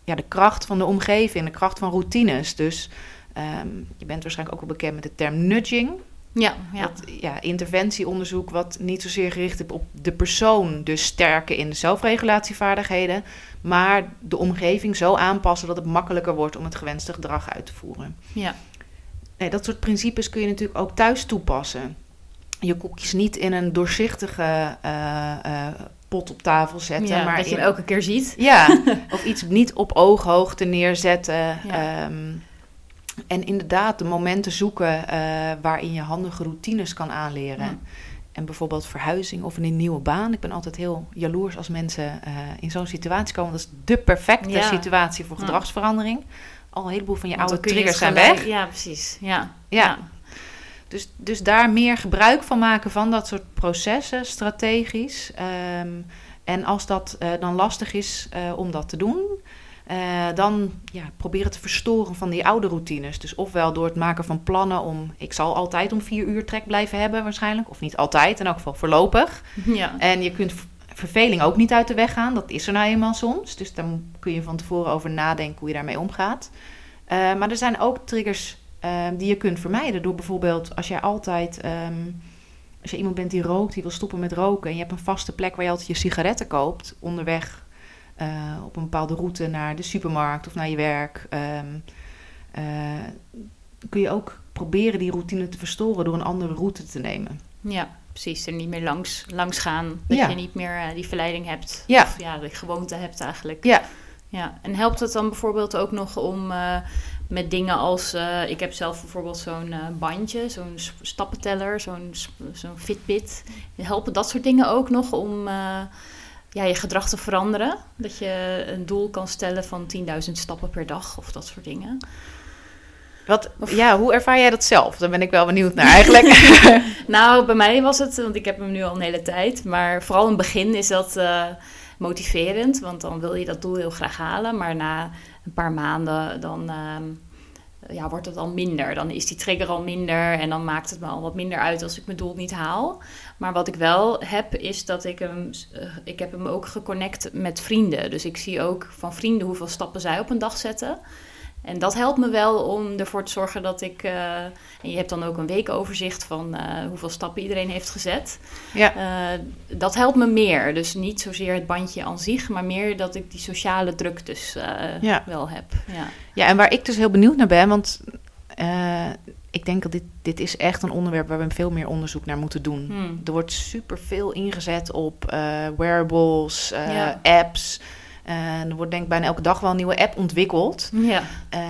ja, de kracht van de omgeving... de kracht van routines. Dus ehm, je bent waarschijnlijk ook wel bekend met de term nudging... Ja, ja. Wat, ja, interventieonderzoek wat niet zozeer gericht is op de persoon, dus sterken in de zelfregulatievaardigheden, maar de omgeving zo aanpassen dat het makkelijker wordt om het gewenste gedrag uit te voeren. ja. Nee, dat soort principes kun je natuurlijk ook thuis toepassen. Je koekjes niet in een doorzichtige eh, eh, pot op tafel zetten, Ja, maar dat je in- hem elke keer ziet. ja, [LAUGHS] of iets niet op ooghoogte neerzetten. Ja. Ehm, en inderdaad de momenten zoeken eh, waarin je handige routines kan aanleren. Ja. En bijvoorbeeld verhuizing of een nieuwe baan. Ik ben altijd heel jaloers als mensen eh, in zo'n situatie komen. Dat is de perfecte Ja. situatie voor gedragsverandering. Al een heleboel van je oude triggers zijn weg. Ja, precies. Ja. Ja. Dus, dus daar meer gebruik van maken van dat soort processen, strategisch. Ehm, en als dat eh, dan lastig is om dat te doen, eh, dan ja, probeer het te verstoren van die oude routines. Dus ofwel door het maken van plannen om... Ik zal altijd om vier uur trek blijven hebben waarschijnlijk. Of niet altijd, in elk geval voorlopig. [LAUGHS] Ja. En je kunt verveling ook niet uit de weg gaan. Dat is er nou eenmaal soms. Dus daar kun je van tevoren over nadenken hoe je daarmee omgaat. Eh, maar er zijn ook triggers eh, die je kunt vermijden. Door bijvoorbeeld als jij altijd... ehm, als je iemand bent die rookt, die wil stoppen met roken... en je hebt een vaste plek waar je altijd je sigaretten koopt... onderweg eh, op een bepaalde route naar de supermarkt of naar je werk... ehm, eh, kun je ook proberen die routine te verstoren... door een andere route te nemen. ja, precies. Er niet meer langs, langs gaan. Dat Ja. je niet meer eh, die verleiding hebt. Ja. Of ja, die gewoonte hebt eigenlijk. Ja. Ja, en helpt het dan bijvoorbeeld ook nog om met dingen als, ik heb zelf bijvoorbeeld zo'n bandje, zo'n stappenteller, zo'n zo'n Fitbit. Helpen dat soort dingen ook nog om ja, je gedrag te veranderen? Dat je een doel kan stellen van 10.000 stappen per dag of dat soort dingen. Wat, ja, hoe ervaar jij dat zelf? Daar ben ik wel benieuwd naar eigenlijk. [LAUGHS] Nou, bij mij was het, want ik heb hem nu al een hele tijd, maar vooral in het begin is dat eh, motiverend, want dan wil je dat doel heel graag halen, maar na een paar maanden dan ehm, ja, wordt het al minder. Dan is die trigger al minder en dan maakt het me al wat minder uit als ik mijn doel niet haal. Maar wat ik wel heb, is dat ik hem, eh, ik heb hem ook geconnect met vrienden. Dus ik zie ook van vrienden hoeveel stappen zij op een dag zetten. En dat helpt me wel om ervoor te zorgen dat ik. eh, en je hebt dan ook een weekoverzicht van eh, hoeveel stappen iedereen heeft gezet. ja. Eh, dat helpt me meer. Dus niet zozeer het bandje aan zich, maar meer dat ik die sociale druk dus Ja. wel heb. Ja. ja, en waar ik dus heel benieuwd naar ben, want ik denk dat dit, dit is echt een onderwerp waar we veel meer onderzoek naar moeten doen. Hmm. Er wordt superveel ingezet op wearables, Ja. apps. En er wordt denk ik bijna elke dag wel een nieuwe app ontwikkeld. Ja. Eh,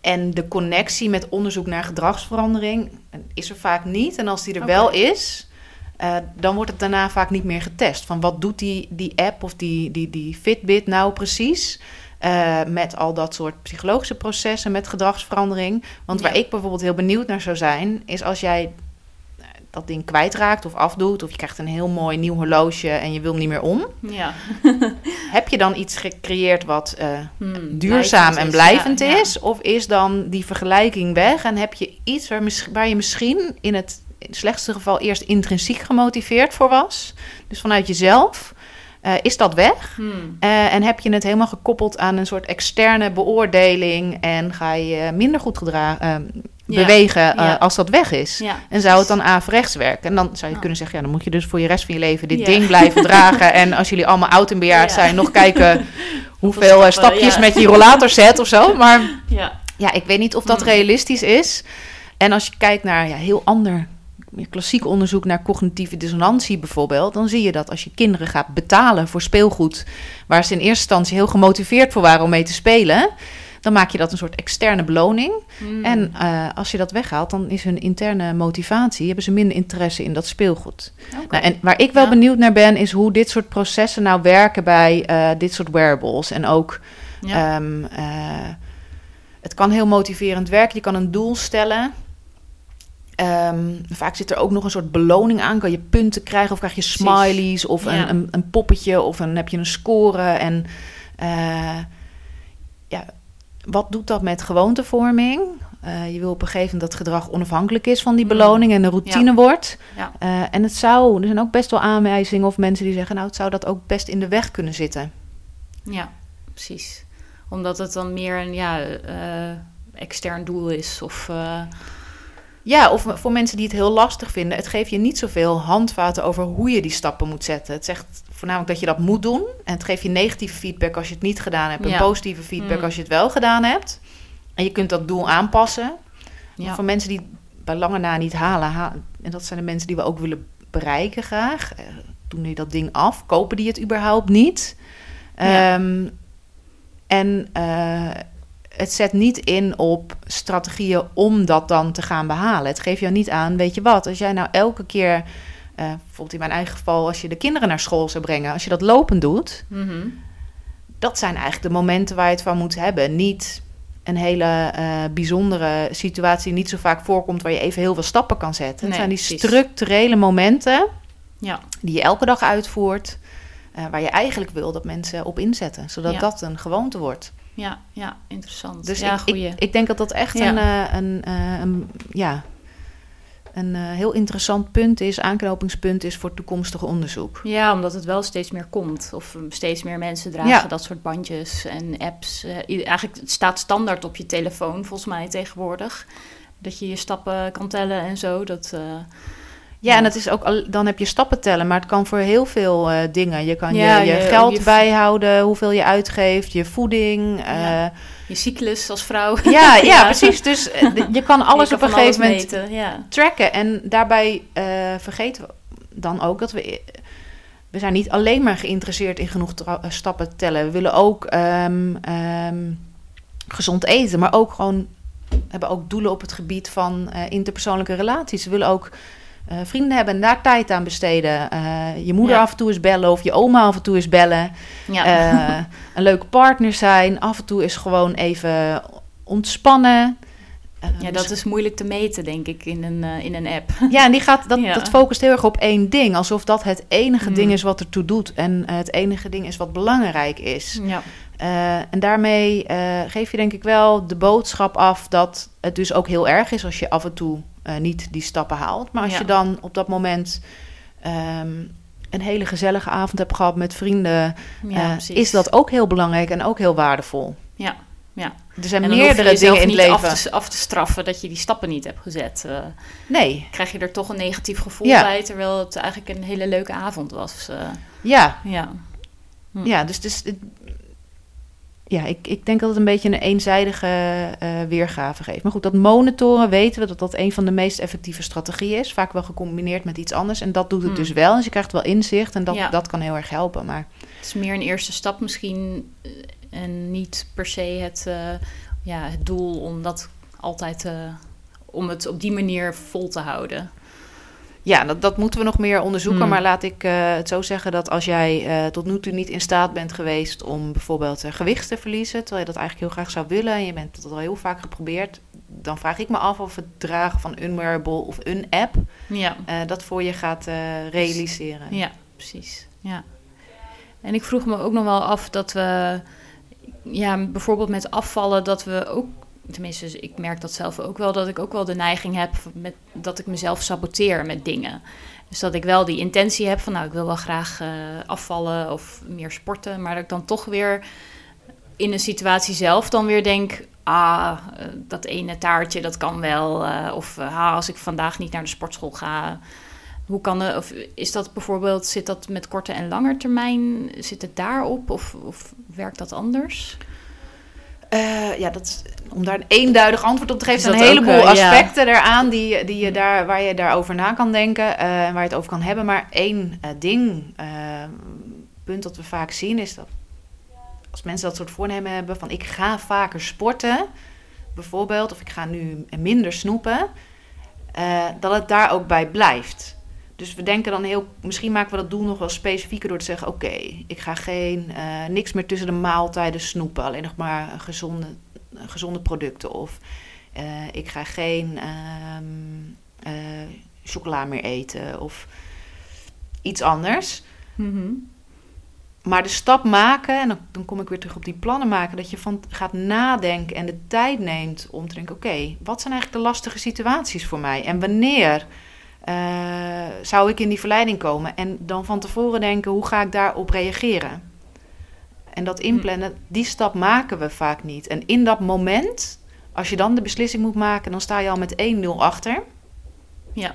en de connectie met onderzoek naar gedragsverandering eh, is er vaak niet. En als die er wel is, eh, dan wordt het daarna vaak niet meer getest. Van wat doet die, die app of die, die, die Fitbit nou precies? met al dat soort psychologische processen, met gedragsverandering. Want waar Ja. ik bijvoorbeeld heel benieuwd naar zou zijn, is als jij dat ding kwijtraakt of afdoet, of je krijgt een heel mooi nieuw horloge en je wil hem niet meer om. ja. [LAUGHS] Heb je dan iets gecreëerd wat eh, Hmm, duurzaam en blijvend ja. is? Of is dan die vergelijking weg en heb je iets waar, waar je misschien in het, in het slechtste geval eerst intrinsiek gemotiveerd voor was? Dus vanuit jezelf. eh, is dat weg? Hmm. Eh, en heb je het helemaal gekoppeld aan een soort externe beoordeling en ga je minder goed gedra- eh, Ja, bewegen eh, ja. als dat weg is? Ja, En zou het dan averechts werken? En dan zou je kunnen zeggen, ja, dan moet je dus voor je rest van je leven dit ding blijven [LAUGHS] dragen. En als jullie allemaal oud en bejaard Ja. zijn, nog kijken [LAUGHS] hoeveel stappen, eh, stapjes met je rollator zet of zo. [LAUGHS] Maar Ja. ja, ik weet niet of dat Hmm. realistisch is. En als je kijkt naar ja, heel ander, meer klassiek onderzoek naar cognitieve dissonantie bijvoorbeeld, dan zie je dat als je kinderen gaat betalen voor speelgoed, waar ze in eerste instantie heel gemotiveerd voor waren om mee te spelen, dan maak je dat een soort externe beloning. Hmm. En eh, als je dat weghaalt, dan is hun interne motivatie, hebben ze minder interesse in dat speelgoed. Nou, en waar ik wel Ja. benieuwd naar ben, is hoe dit soort processen nou werken bij eh, dit soort wearables. En ook, ja. ehm, eh, het kan heel motiverend werken. Je kan een doel stellen. Ehm, vaak zit er ook nog een soort beloning aan. Kan je punten krijgen of krijg je smileys of Ja. een, een, een poppetje of een, heb je een score. En wat doet dat met gewoontevorming? Eh, je wil op een gegeven moment dat gedrag onafhankelijk is van die Mm. beloning en een routine Ja. wordt. Ja. Eh, en het zou, er zijn ook best wel aanwijzingen of mensen die zeggen, nou, het zou dat ook best in de weg kunnen zitten. ja, precies. Omdat het dan meer een ja, eh, extern doel is. Of, Ja, of voor mensen die het heel lastig vinden, het geeft je niet zoveel handvaten over hoe je die stappen moet zetten. Het zegt voornamelijk dat je dat moet doen. En het geeft je negatieve feedback als je het niet gedaan hebt, en positieve feedback Mm. als je het wel gedaan hebt. En je kunt dat doel aanpassen. Ja. voor mensen die het bij lange na niet halen, ha- en dat zijn de mensen die we ook willen bereiken graag, eh, doen die dat ding af, kopen die het überhaupt niet. Ja. Ehm, en eh, het zet niet in op strategieën om dat dan te gaan behalen. Het geeft jou niet aan, weet je wat, als jij nou elke keer, eh, bijvoorbeeld in mijn eigen geval, als je de kinderen naar school zou brengen, als je dat lopend doet, Mhm. dat zijn eigenlijk de momenten waar je het van moet hebben. Niet een hele eh, bijzondere situatie die niet zo vaak voorkomt, waar je even heel veel stappen kan zetten. Nee, het zijn die precies. structurele momenten Ja. die je elke dag uitvoert, eh, waar je eigenlijk wil dat mensen op inzetten, zodat Ja. dat een gewoonte wordt. Ja, ja, interessant. Dus ja, ik, ik, ik denk dat dat echt een, een, een, ja, een eh, heel interessant punt is, aanknopingspunt is voor toekomstig onderzoek. Ja, omdat het wel steeds meer komt. Of steeds meer mensen dragen Ja. dat soort bandjes en apps. Eh, eigenlijk het staat standaard op je telefoon, volgens mij tegenwoordig. Dat je je stappen kan tellen en zo. Dat, eh, Ja, en het is ook al, dan heb je stappen tellen, maar het kan voor heel veel eh, dingen. Je kan Ja, je, je je- geld je- bijhouden, hoeveel je uitgeeft, je voeding. eh, je cyclus als vrouw. ja, [LAUGHS] ja, precies. Dus eh, je kan [LAUGHS] alles op een gegeven moment meten, ja. tracken. En daarbij vergeten we dan ook dat we. We zijn niet alleen maar geïnteresseerd in genoeg stappen tellen. We willen ook ehm, ehm, gezond eten, maar ook gewoon hebben ook doelen op het gebied van interpersoonlijke relaties. Ze willen ook uh, vrienden hebben en daar tijd aan besteden. Uh, je moeder Ja. af en toe eens bellen of je oma af en toe eens bellen. Ja. Eh, een leuke partner zijn. Af en toe is gewoon even ontspannen. Eh, ja, dat is moeilijk te meten, denk ik, in een, eh, in een app. Ja, en die gaat, dat, [LAUGHS] Ja. dat focust heel erg op één ding. Alsof dat het enige Hmm. ding is wat ertoe doet. En eh, het enige ding is wat belangrijk is. Ja. Eh, en daarmee eh, geef je denk ik wel de boodschap af dat het dus ook heel erg is als je af en toe eh, niet die stappen haalt. Maar als Ja. je dan op dat moment ehm, een hele gezellige avond hebt gehad met vrienden, Ja, eh, is dat ook heel belangrijk en ook heel waardevol. Ja, ja. Er zijn meerdere dingen in het niet leven. Af te, af te straffen dat je die stappen niet hebt gezet. Eh, Nee, krijg je er toch een negatief gevoel Ja. bij, terwijl het eigenlijk een hele leuke avond was. ja, ja. Hm. ja, dus, dus ja, ik, ik denk dat het een beetje een eenzijdige eh, weergave geeft. Maar goed, dat monitoren weten we dat dat een van de meest effectieve strategieën is. Vaak wel gecombineerd met iets anders. En dat doet het Hmm. dus wel. Dus je krijgt wel inzicht en dat, Ja. dat kan heel erg helpen. Maar Het is meer een eerste stap misschien eh, en niet per se het, eh, ja, het doel om dat altijd om het op die manier vol te houden. Ja, dat, dat moeten we nog meer onderzoeken. Hmm. Maar laat ik eh, het zo zeggen dat als jij eh, tot nu toe niet in staat bent geweest om bijvoorbeeld eh, gewicht te verliezen, terwijl je dat eigenlijk heel graag zou willen en je bent het al heel vaak geprobeerd, dan vraag ik me af of het dragen van een wearable of een app Ja, dat voor je gaat realiseren. ja precies. Ja. En ik vroeg me ook nog wel af dat we, ja, bijvoorbeeld met afvallen, dat we ook, tenminste, ik merk dat zelf ook wel, dat ik ook wel de neiging heb met, dat ik mezelf saboteer met dingen. Dus dat ik wel die intentie heb van, nou, ik wil wel graag eh, afvallen of meer sporten, maar dat ik dan toch weer in een situatie zelf dan weer denk, ah, eh, dat ene taartje, dat kan wel. eh, of ah, als ik vandaag niet naar de sportschool ga, hoe kan of is dat bijvoorbeeld, zit dat met korte en lange termijn, zit het daarop of, of werkt dat anders? Ja, dat om daar een eenduidig antwoord op te geven, Is zijn een ook, heleboel eh, ja. aspecten eraan die, die je daar, waar je daarover na kan denken eh, en waar je het over kan hebben. Maar één eh, ding, punt dat we vaak zien, is dat als mensen dat soort voornemen hebben van ik ga vaker sporten, bijvoorbeeld, of ik ga nu minder snoepen, dat het daar ook bij blijft. Dus we denken dan heel, misschien maken we dat doel nog wel specifieker door te zeggen: Oké, ik ga geen, niks meer tussen de maaltijden snoepen, alleen nog maar gezonde, gezonde producten. Of eh, ik ga geen ehm, eh, chocola meer eten of iets anders. Maar de stap maken, en dan, dan kom ik weer terug op die plannen maken, dat je van gaat nadenken en de tijd neemt om te denken: oké, wat zijn eigenlijk de lastige situaties voor mij? En wanneer eh, zou ik in die verleiding komen? En dan van tevoren denken: hoe ga ik daarop reageren? En dat inplannen, die stap maken we vaak niet. En in dat moment, als je dan de beslissing moet maken, dan sta je al met 1-0 achter. Ja,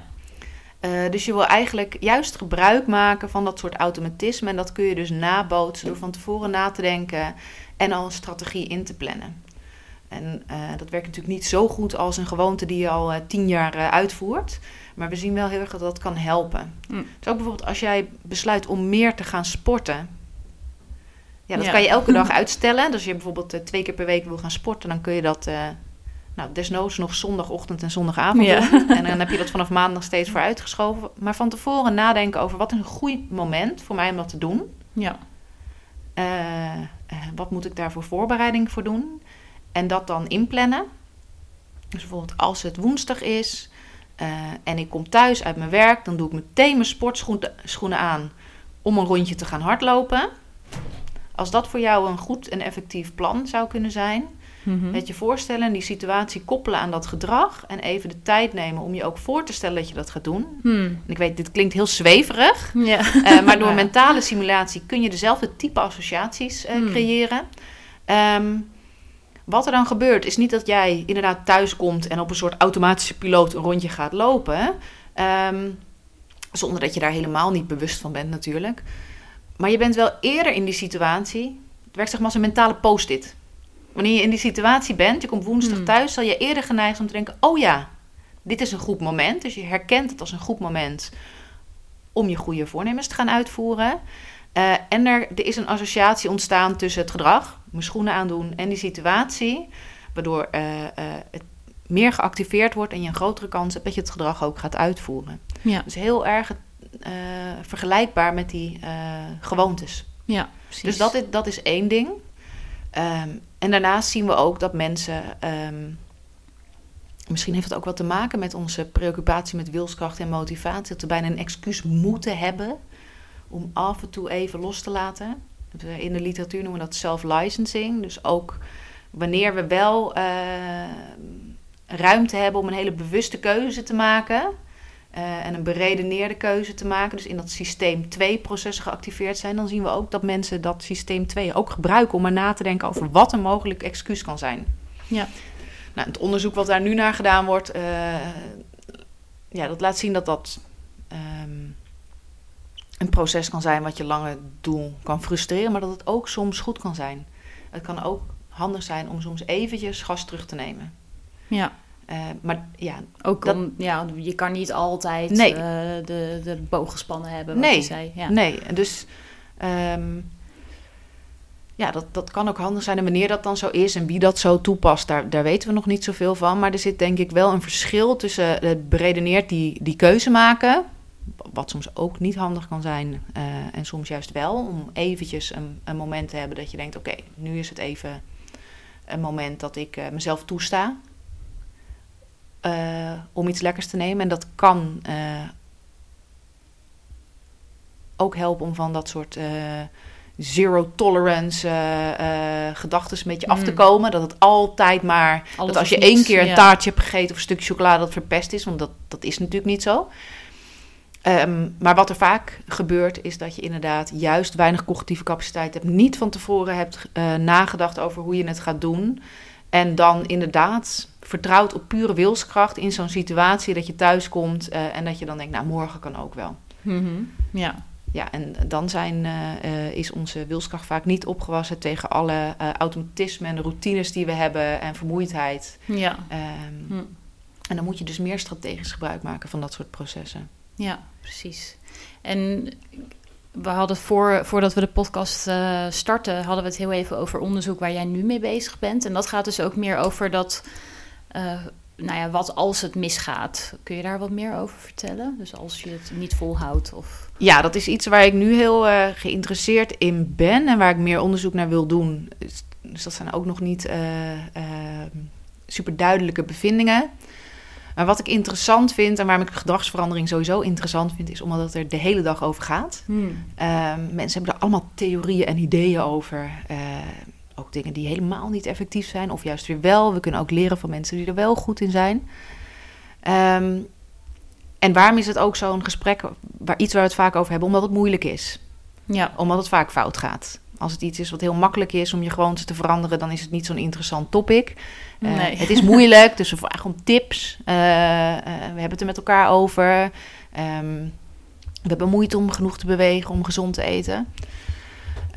Eh, dus je wil eigenlijk juist gebruik maken van dat soort automatisme. En dat kun je dus nabootsen door van tevoren na te denken en al een strategie in te plannen. En eh, dat werkt natuurlijk niet zo goed als een gewoonte die je al eh, tien jaar uitvoert. Maar we zien wel heel erg dat dat kan helpen. Mm. Dus ook bijvoorbeeld als jij besluit om meer te gaan sporten. Ja, dat Ja. kan je elke dag [LAUGHS] uitstellen. Dus als je bijvoorbeeld eh, twee keer per week wil gaan sporten, dan kun je dat eh, nou, desnoods nog zondagochtend en zondagavond Ja. doen. En dan heb je dat vanaf maandag steeds voor uitgeschoven. Maar van tevoren nadenken over wat is een goed moment voor mij om dat te doen. ja, Eh, wat moet ik daar voor voorbereiding voor doen? En dat dan inplannen. Dus bijvoorbeeld als het woensdag is en ik kom thuis uit mijn werk, dan doe ik meteen mijn sportschoenen schoenen aan om een rondje te gaan hardlopen. Als dat voor jou een goed en effectief plan zou kunnen zijn, Mhm. het je voorstellen en die situatie koppelen aan dat gedrag en even de tijd nemen om je ook voor te stellen dat je dat gaat doen. En ik weet, dit klinkt heel zweverig, Ja. eh, maar door [LAUGHS] Ja. mentale simulatie kun je dezelfde type associaties eh, Hmm. creëren. Ehm, wat er dan gebeurt, is niet dat jij inderdaad thuis komt en op een soort automatische piloot een rondje gaat lopen. Ehm, zonder dat je daar helemaal niet bewust van bent, natuurlijk. Maar je bent wel eerder in die situatie. Het werkt zeg maar als een mentale post-it. Wanneer je in die situatie bent, je komt woensdag Hmm. thuis, zal je eerder geneigd om te denken: oh ja, dit is een goed moment. Dus je herkent het als een goed moment om je goede voornemens te gaan uitvoeren. Eh, en er, er is een associatie ontstaan tussen het gedrag, mijn schoenen aandoen en die situatie. Waardoor eh, eh, het meer geactiveerd wordt en je een grotere kans hebt dat je het gedrag ook gaat uitvoeren. Ja, Dus heel erg eh, vergelijkbaar met die eh, gewoontes. ja precies. Dus dat is, dat is één ding. Ehm, en daarnaast zien we ook dat mensen. ehm, misschien heeft het ook wat te maken met onze preoccupatie met wilskracht en motivatie. Dat we bijna een excuus moeten hebben om af en toe even los te laten. In de literatuur noemen we dat self-licensing. Dus ook wanneer we wel eh, ruimte hebben om een hele bewuste keuze te maken. Eh, en een beredeneerde keuze te maken. Dus in dat systeem 2 processen geactiveerd zijn. Dan zien we ook dat mensen dat systeem 2 ook gebruiken om maar na te denken over wat een mogelijk excuus kan zijn. Ja. Nou, het onderzoek wat daar nu naar gedaan wordt, eh, ja, dat laat zien dat dat ehm, een proces kan zijn wat je lange doel kan frustreren, maar dat het ook soms goed kan zijn. Het kan ook handig zijn om soms eventjes gas terug te nemen. ja. Eh, maar ja, Ook Dat- om, ja, je kan niet altijd Nee. eh, de, de boog gespannen hebben, wat Nee. je zei. Ja. Nee, dus ehm, ja, dat, dat kan ook handig zijn. En wanneer dat dan zo is en wie dat zo toepast, daar, daar weten we nog niet zoveel van. Maar er zit denk ik wel een verschil tussen het beredeneerd die, die keuze maken, wat soms ook niet handig kan zijn eh, en soms juist wel, om eventjes een, een moment te hebben dat je denkt, oké, nu is het even een moment dat ik mezelf toesta. Eh, om iets lekkers te nemen. En dat kan eh, ook helpen om van dat soort eh, zero tolerance eh gedachten een beetje af te Mm. komen. Dat het altijd maar Alles dat als je één keer een ja. taartje hebt gegeten of een stukje chocolade dat verpest is, want dat, dat is natuurlijk niet zo. Ehm, maar wat er vaak gebeurt, is dat je inderdaad juist weinig cognitieve capaciteit hebt. Niet van tevoren hebt nagedacht over hoe je het gaat doen. En dan inderdaad vertrouwt op pure wilskracht in zo'n situatie dat je thuis komt eh, en dat je dan denkt, nou morgen kan ook wel. Mhm. ja. Ja, en dan zijn, eh, eh, is onze wilskracht vaak niet opgewassen tegen alle eh, automatismen en routines die we hebben en vermoeidheid. Ja. Ehm, Hm. En dan moet je dus meer strategisch gebruik maken van dat soort processen. Ja, precies. En we hadden voor, voordat we de podcast eh, starten, hadden we het heel even over onderzoek waar jij nu mee bezig bent. En dat gaat dus ook meer over dat, eh, nou ja, wat als het misgaat. Kun je daar wat meer over vertellen? Dus als je het niet volhoudt of... Ja, dat is iets waar ik nu heel eh, geïnteresseerd in ben en waar ik meer onderzoek naar wil doen. Dus, dus dat zijn ook nog niet eh, eh, super duidelijke bevindingen. Maar wat ik interessant vind en waarom ik gedragsverandering sowieso interessant vind, is omdat het er de hele dag over gaat. Ehm, mensen hebben er allemaal theorieën en ideeën over. Ook dingen die helemaal niet effectief zijn, of juist weer wel. We kunnen ook leren van mensen die er wel goed in zijn. Ehm, en waarom is het ook zo'n gesprek, waar, iets waar we het vaak over hebben? Omdat het moeilijk is. Ja, Omdat het vaak fout gaat. Als het iets is wat heel makkelijk is om je gewoontes te veranderen, dan is het niet zo'n interessant topic. Eh. Het is moeilijk, dus we vragen om tips. Eh, eh, we hebben het er met elkaar over. Ehm, we hebben moeite om genoeg te bewegen, om gezond te eten.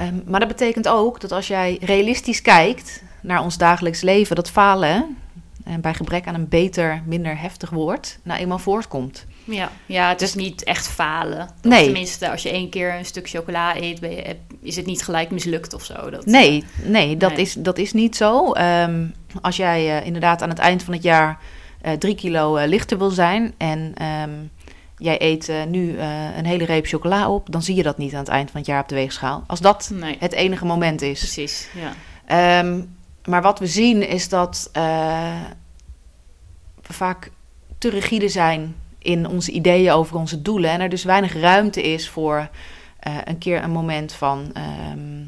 Ehm, maar dat betekent ook dat als jij realistisch kijkt naar ons dagelijks leven, dat falen en bij gebrek aan een beter, minder heftig woord, nou eenmaal voortkomt. ja. ja het is niet echt falen. Of Nee. Tenminste, als je één keer een stuk chocola eet, ben je, is het niet gelijk mislukt of zo. Dat, Nee, nee, dat, Nee. Is, dat is niet zo. Ehm, als jij eh, inderdaad aan het eind van het jaar eh, drie kilo eh, lichter wil zijn en ehm, jij eet eh, nu eh, een hele reep chocola op, dan zie je dat niet aan het eind van het jaar op de weegschaal. Als dat Nee, het enige moment is. precies. Ja. Ehm, maar wat we zien is dat eh, we vaak te rigide zijn in onze ideeën over onze doelen. En er dus weinig ruimte is voor een keer een moment van, ehm,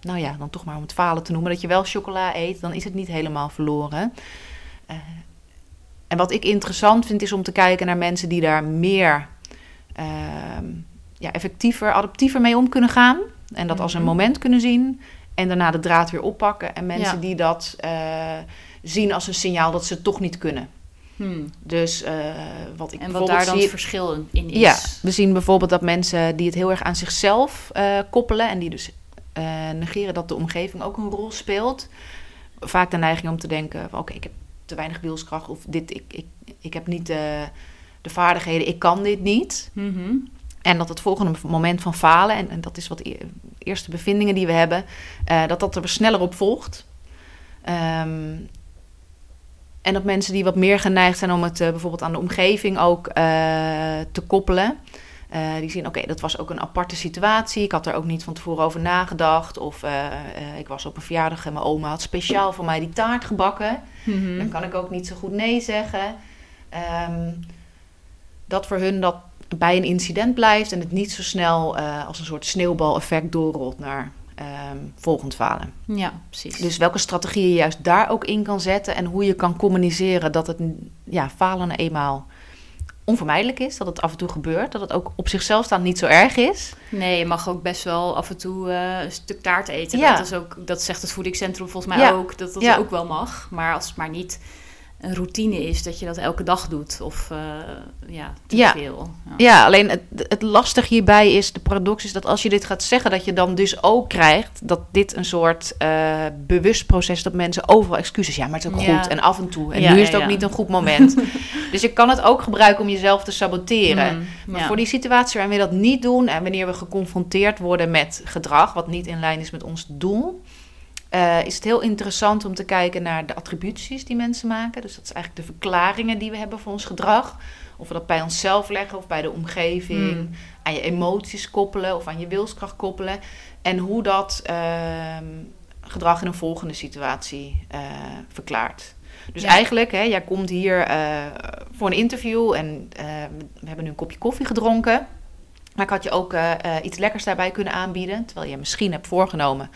nou ja, dan toch maar om het falen te noemen, dat je wel chocola eet, dan is het niet helemaal verloren. En wat ik interessant vind is om te kijken naar mensen die daar meer ehm, ja, effectiever, adaptiever mee om kunnen gaan. En dat als een Mhm. moment kunnen zien. En daarna de draad weer oppakken. En mensen Ja. die dat eh, zien als een signaal dat ze het toch niet kunnen. Hmm. Dus eh, wat ik En wat daar dan zie- het verschil in is. ja, we zien bijvoorbeeld dat mensen die het heel erg aan zichzelf eh, koppelen en die dus negeren dat de omgeving ook een rol speelt, vaak de neiging om te denken: van, oké, ik heb te weinig wilskracht of dit, ik, ik, ik heb niet de, de vaardigheden, ik kan dit niet. Mhm. En dat het volgende moment van falen, en, en dat is wat e- eerste bevindingen die we hebben, eh, dat dat er sneller op volgt. Ehm, En dat mensen die wat meer geneigd zijn om het eh, bijvoorbeeld aan de omgeving ook eh, te koppelen. Eh, die zien, oké, dat was ook een aparte situatie. Ik had er ook niet van tevoren over nagedacht. Of eh, eh, ik was op een verjaardag en mijn oma had speciaal voor mij die taart gebakken. Mhm. Dan kan ik ook niet zo goed nee zeggen. Ehm, dat voor hun dat bij een incident blijft en het niet zo snel als een soort sneeuwbaleffect doorrolt naar ehm, volgend falen. Ja, precies. Dus welke strategieën je juist daar ook in kan zetten en hoe je kan communiceren dat het ja, falen eenmaal onvermijdelijk is, dat het af en toe gebeurt, dat het ook op zichzelf staan niet zo erg is. Nee, je mag ook best wel af en toe eh, een stuk taart eten. Ja. Dat, is ook, dat zegt het voedingscentrum volgens mij Ja. ook, dat dat Ja. ook wel mag. Maar als het maar niet een routine is, dat je dat elke dag doet. Of eh, ja, te Ja. veel. Ja. Ja, alleen het, het lastig hierbij is, de paradox is dat als je dit gaat zeggen, dat je dan dus ook krijgt dat dit een soort eh, bewust proces dat mensen overal excuses, ja, maar het is ook Ja. goed en af en toe. En nu is het ook niet een goed moment. [LAUGHS] dus je kan het ook gebruiken om jezelf te saboteren. Mm, Maar voor die situatie waarin we dat niet doen en wanneer we geconfronteerd worden met gedrag wat niet in lijn is met ons doel, eh, is het heel interessant om te kijken naar de attributies die mensen maken. Dus dat is eigenlijk de verklaringen die we hebben voor ons gedrag. Of we dat bij onszelf leggen of bij de omgeving, Mm. aan je emoties koppelen of aan je wilskracht koppelen. En hoe dat ehm, gedrag in een volgende situatie eh, verklaart. Dus Ja. eigenlijk, hè, jij komt hier eh, voor een interview en we hebben nu een kopje koffie gedronken. Maar ik had je ook iets lekkers daarbij kunnen aanbieden, terwijl je misschien hebt voorgenomen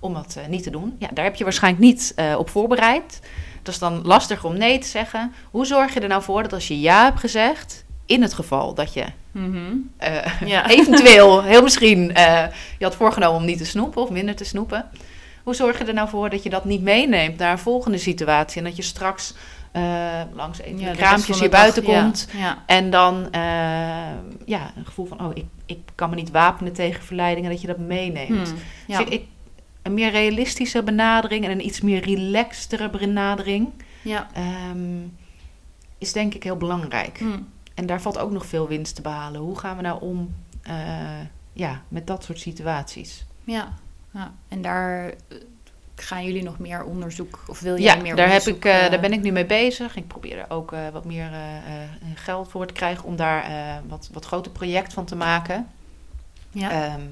om dat eh, niet te doen. Ja, daar heb je waarschijnlijk niet eh, op voorbereid. Dat is dan lastig om nee te zeggen. Hoe zorg je er nou voor dat als je ja hebt gezegd, in het geval dat je Mhm. eh, Ja. [LAUGHS] eventueel, [LAUGHS] heel misschien, je had voorgenomen om niet te snoepen of minder te snoepen. Hoe zorg je er nou voor dat je dat niet meeneemt naar een volgende situatie en dat je straks langs een Ja, kraampjes hier dag, buiten komt Ja. en dan ja, een gevoel van, oh, ik, ik kan me niet wapenen tegen verleidingen, dat je dat meeneemt. Hmm. Dus ik, ik- een meer realistische benadering en een iets meer relaxtere benadering ja. ehm, is denk ik heel belangrijk. Hmm. En daar valt ook nog veel winst te behalen. Hoe gaan we nou om eh, ja, met dat soort situaties? Ja. ja. En daar eh, gaan jullie nog meer onderzoek, of wil jij Ja, meer daar, heb onderzoek, ik, eh, daar ben ik nu mee bezig. Ik probeer er ook wat meer geld voor te krijgen om daar wat, wat groter project van te maken. Ja. Ehm, eh,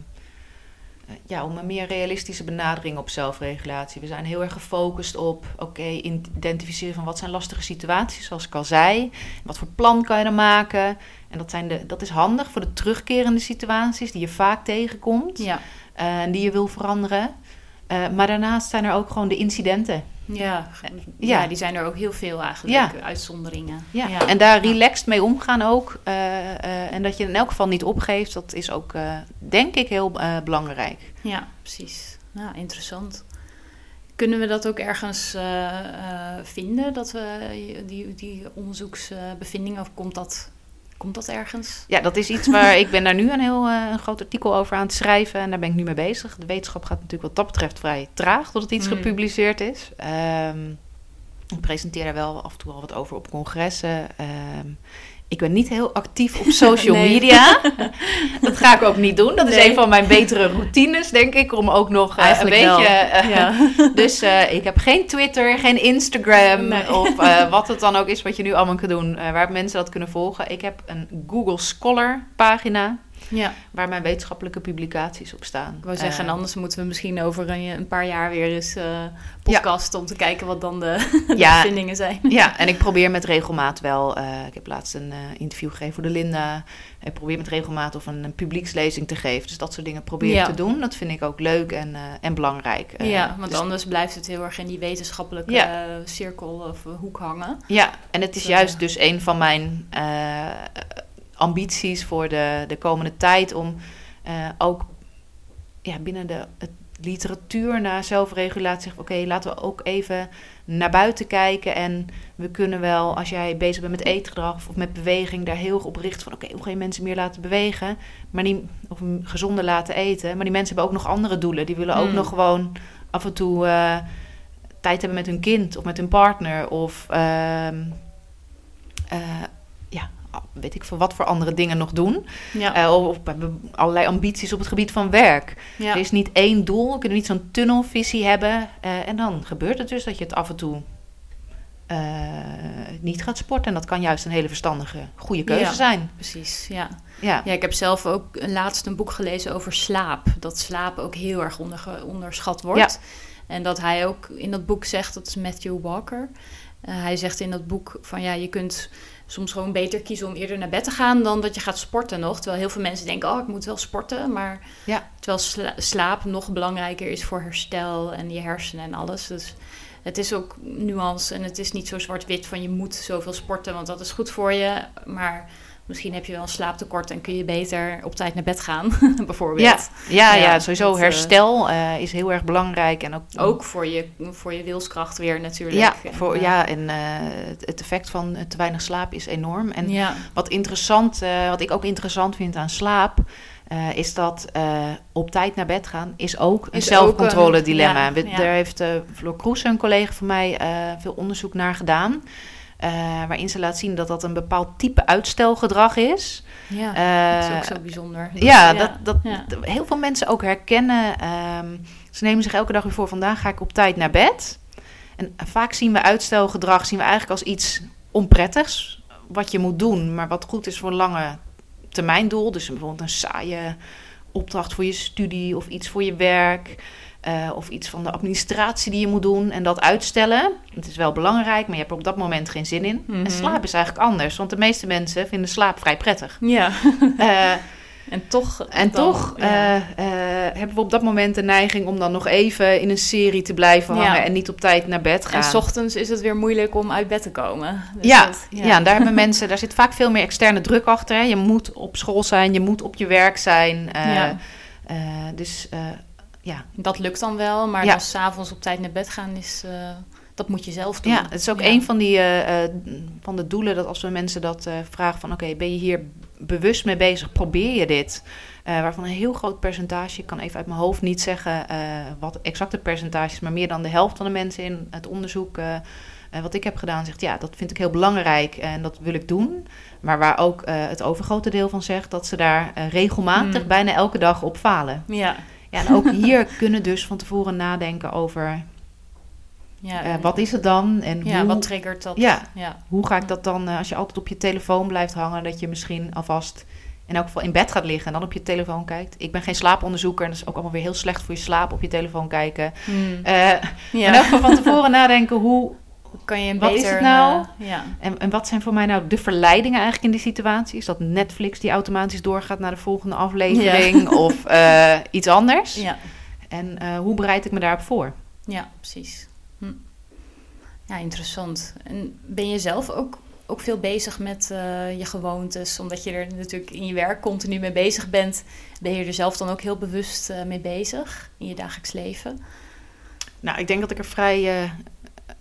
ja, om een meer realistische benadering op zelfregulatie. We zijn heel erg gefocust op, oké, identificeren van wat zijn lastige situaties, zoals ik al zei. Wat voor plan kan je er maken? En dat, zijn de, dat is handig voor de terugkerende situaties die je vaak tegenkomt ja. eh, en die je wil veranderen. Eh, maar daarnaast zijn er ook gewoon de incidenten. Ja. ja. ja, die zijn er ook heel veel eigenlijk, Ja. eh, uitzonderingen. Ja. En daar relaxed mee omgaan ook. eh, eh, en dat je in elk geval niet opgeeft, dat is ook, denk ik, heel belangrijk. Ja, precies. Ja, interessant. Kunnen we dat ook ergens vinden, dat we die, die onderzoeksbevindingen, of komt dat, komt dat ergens? Ja, dat is iets waar ik ben daar nu een heel eh, een groot artikel over aan het schrijven. En daar ben ik nu mee bezig. De wetenschap gaat natuurlijk wat dat betreft vrij traag tot het iets Mm. gepubliceerd is. Ehm, ik presenteer daar wel af en toe al wat over op congressen. Ehm, ik ben niet heel actief op [LAUGHS] social Nee. media. [LAUGHS] dat ga ik ook niet doen. Dat is een van mijn betere routines, denk ik. Om ook nog eh, een wel. beetje... eh, ja. [LAUGHS] Dus eh, ik heb geen Twitter, geen Instagram Nee. of wat het dan ook is wat je nu allemaal kan doen, waar mensen dat kunnen volgen. Ik heb een Google Scholar pagina ja, waar mijn wetenschappelijke publicaties op staan. ik wou zeggen, Eh, en anders moeten we misschien over een, een paar jaar weer eens eh podcast om te kijken wat dan de, [LAUGHS] de Ja. bevindingen zijn. ja, en ik probeer met regelmaat wel. eh, ik heb laatst een interview gegeven voor de Linda. Ik probeer met regelmaat of een, een publiekslezing te geven. Dus dat soort dingen probeer Ja. ik te doen. Dat vind ik ook leuk en, en belangrijk. Ja, want dus- anders blijft het heel erg in die wetenschappelijke cirkel of hoek hangen. Ja, en het is Dus, juist dus een van mijn ambities voor de, de komende tijd om eh, ook ja, binnen de het literatuur naar zelfregulatie zeggen: oké, laten we ook even naar buiten kijken. En we kunnen wel, als jij bezig bent met eetgedrag of met beweging, daar heel op richten van: oké, hoe ga je mensen meer laten bewegen, maar niet, of gezonder laten eten. Maar die mensen hebben ook nog andere doelen. Die willen ook Hmm. nog gewoon af en toe. eh, tijd hebben met hun kind of met hun partner. Of ehm, eh, weet ik veel wat voor andere dingen nog doen. Ja, Eh, of, hebben allerlei ambities op het gebied van werk. ja. Er is niet één doel. We kunnen niet zo'n tunnelvisie hebben. eh, en dan gebeurt het dus dat je het af en toe eh, niet gaat sporten. En dat kan juist een hele verstandige, goede keuze Ja. zijn. Precies, ja. Ja. Ja, ik heb zelf ook laatst een boek gelezen over slaap. Dat slaap ook heel erg onderschat wordt. En dat hij ook in dat boek zegt, dat is Matthew Walker. hij zegt in dat boek van ja, je kunt soms gewoon beter kiezen om eerder naar bed te gaan dan dat je gaat sporten nog. Terwijl heel veel mensen denken, oh, ik moet wel sporten. Maar Ja. terwijl sla- slaap nog belangrijker is voor herstel en je hersenen en alles. Dus het is ook nuance en het is niet zo zwart-wit van je moet zoveel sporten, want dat is goed voor je. Maar misschien heb je wel een slaaptekort en kun je beter op tijd naar bed gaan, [LAUGHS] bijvoorbeeld. Ja, ja, ja, Ja, sowieso dat, eh, herstel eh, is heel erg belangrijk. En ook, Ook voor je, voor je wilskracht weer natuurlijk. ja, En, voor, eh, ja, en het, effect van te weinig slaap is enorm. En ja. wat interessant, wat ik ook interessant vind aan slaap, is dat op tijd naar bed gaan is ook een zelfcontrole dilemma. ja, We- ja. Daar heeft Floor Kroes, een collega van mij, veel onderzoek naar gedaan. Eh, waarin ze laat zien dat dat een bepaald type uitstelgedrag is. ja. Eh, dat is ook zo bijzonder. Dus, ja, dat, dat ja. heel veel mensen ook herkennen. ehm, ze nemen zich elke dag weer voor, vandaag ga ik op tijd naar bed. En vaak zien we uitstelgedrag zien we eigenlijk als iets onprettigs. Wat je moet doen, maar wat goed is voor een lange termijn doel. Dus bijvoorbeeld een saaie opdracht voor je studie of iets voor je werk. Eh, of iets van de administratie die je moet doen. En dat uitstellen. Het is wel belangrijk, maar je hebt er op dat moment geen zin in. Mhm. En slaap is eigenlijk anders. Want de meeste mensen vinden slaap vrij prettig. Ja, [LAUGHS] Eh, en toch... en dan- toch ja. eh, hebben we op dat moment de neiging om dan nog even in een serie te blijven Ja. hangen en niet op tijd naar bed gaan. En 's ochtends is het weer moeilijk om uit bed te komen. Dus ja, dat- ja. en daar hebben [LAUGHS] mensen, daar zit vaak veel meer externe druk achter. Hè. Je moet op school zijn, je moet op je werk zijn. Ja. dus ja. Dat lukt dan wel, maar Ja. dan s'avonds op tijd naar bed gaan is... eh, dat moet je zelf doen. ja, het is ook Ja. een van, die, eh, eh, van de doelen dat als we mensen dat vragen van... oké, ben je hier bewust mee bezig? Probeer je dit? Waarvan een heel groot percentage, ik kan even uit mijn hoofd niet zeggen wat exacte percentages... maar meer dan de helft van de mensen in het onderzoek wat ik heb gedaan... zegt ja, dat vind ik heel belangrijk en dat wil ik doen. Maar waar ook het overgrote deel van zegt... dat ze daar regelmatig, Hmm. bijna elke dag op falen. Ja, Ja, en ook hier kunnen dus van tevoren nadenken over... ja, eh, wat is het dan en ja hoe... wat triggert dat? Ja. ja. Hoe ga ik dat dan, eh, als je altijd op je telefoon blijft hangen, dat je misschien alvast in elk geval in bed gaat liggen en dan op je telefoon kijkt? Ik ben geen slaaponderzoeker en dat is ook allemaal weer heel slecht voor je slaap op je telefoon kijken. Eh ja. En ook van tevoren nadenken hoe kan je een wat is beter... het nou? eh, ja. en, en wat zijn voor mij nou de verleidingen eigenlijk in die situatie? Is dat Netflix die automatisch doorgaat naar de volgende aflevering [LAUGHS] of eh, iets anders? Ja. En eh, hoe bereid ik me daarop voor? Ja, precies. Hm. Ja, interessant. En ben je zelf ook, ook veel bezig met je gewoontes? Omdat je er natuurlijk in je werk continu mee bezig bent. Ben je er zelf dan ook heel bewust mee bezig in je dagelijks leven? Nou, ik denk dat ik er vrij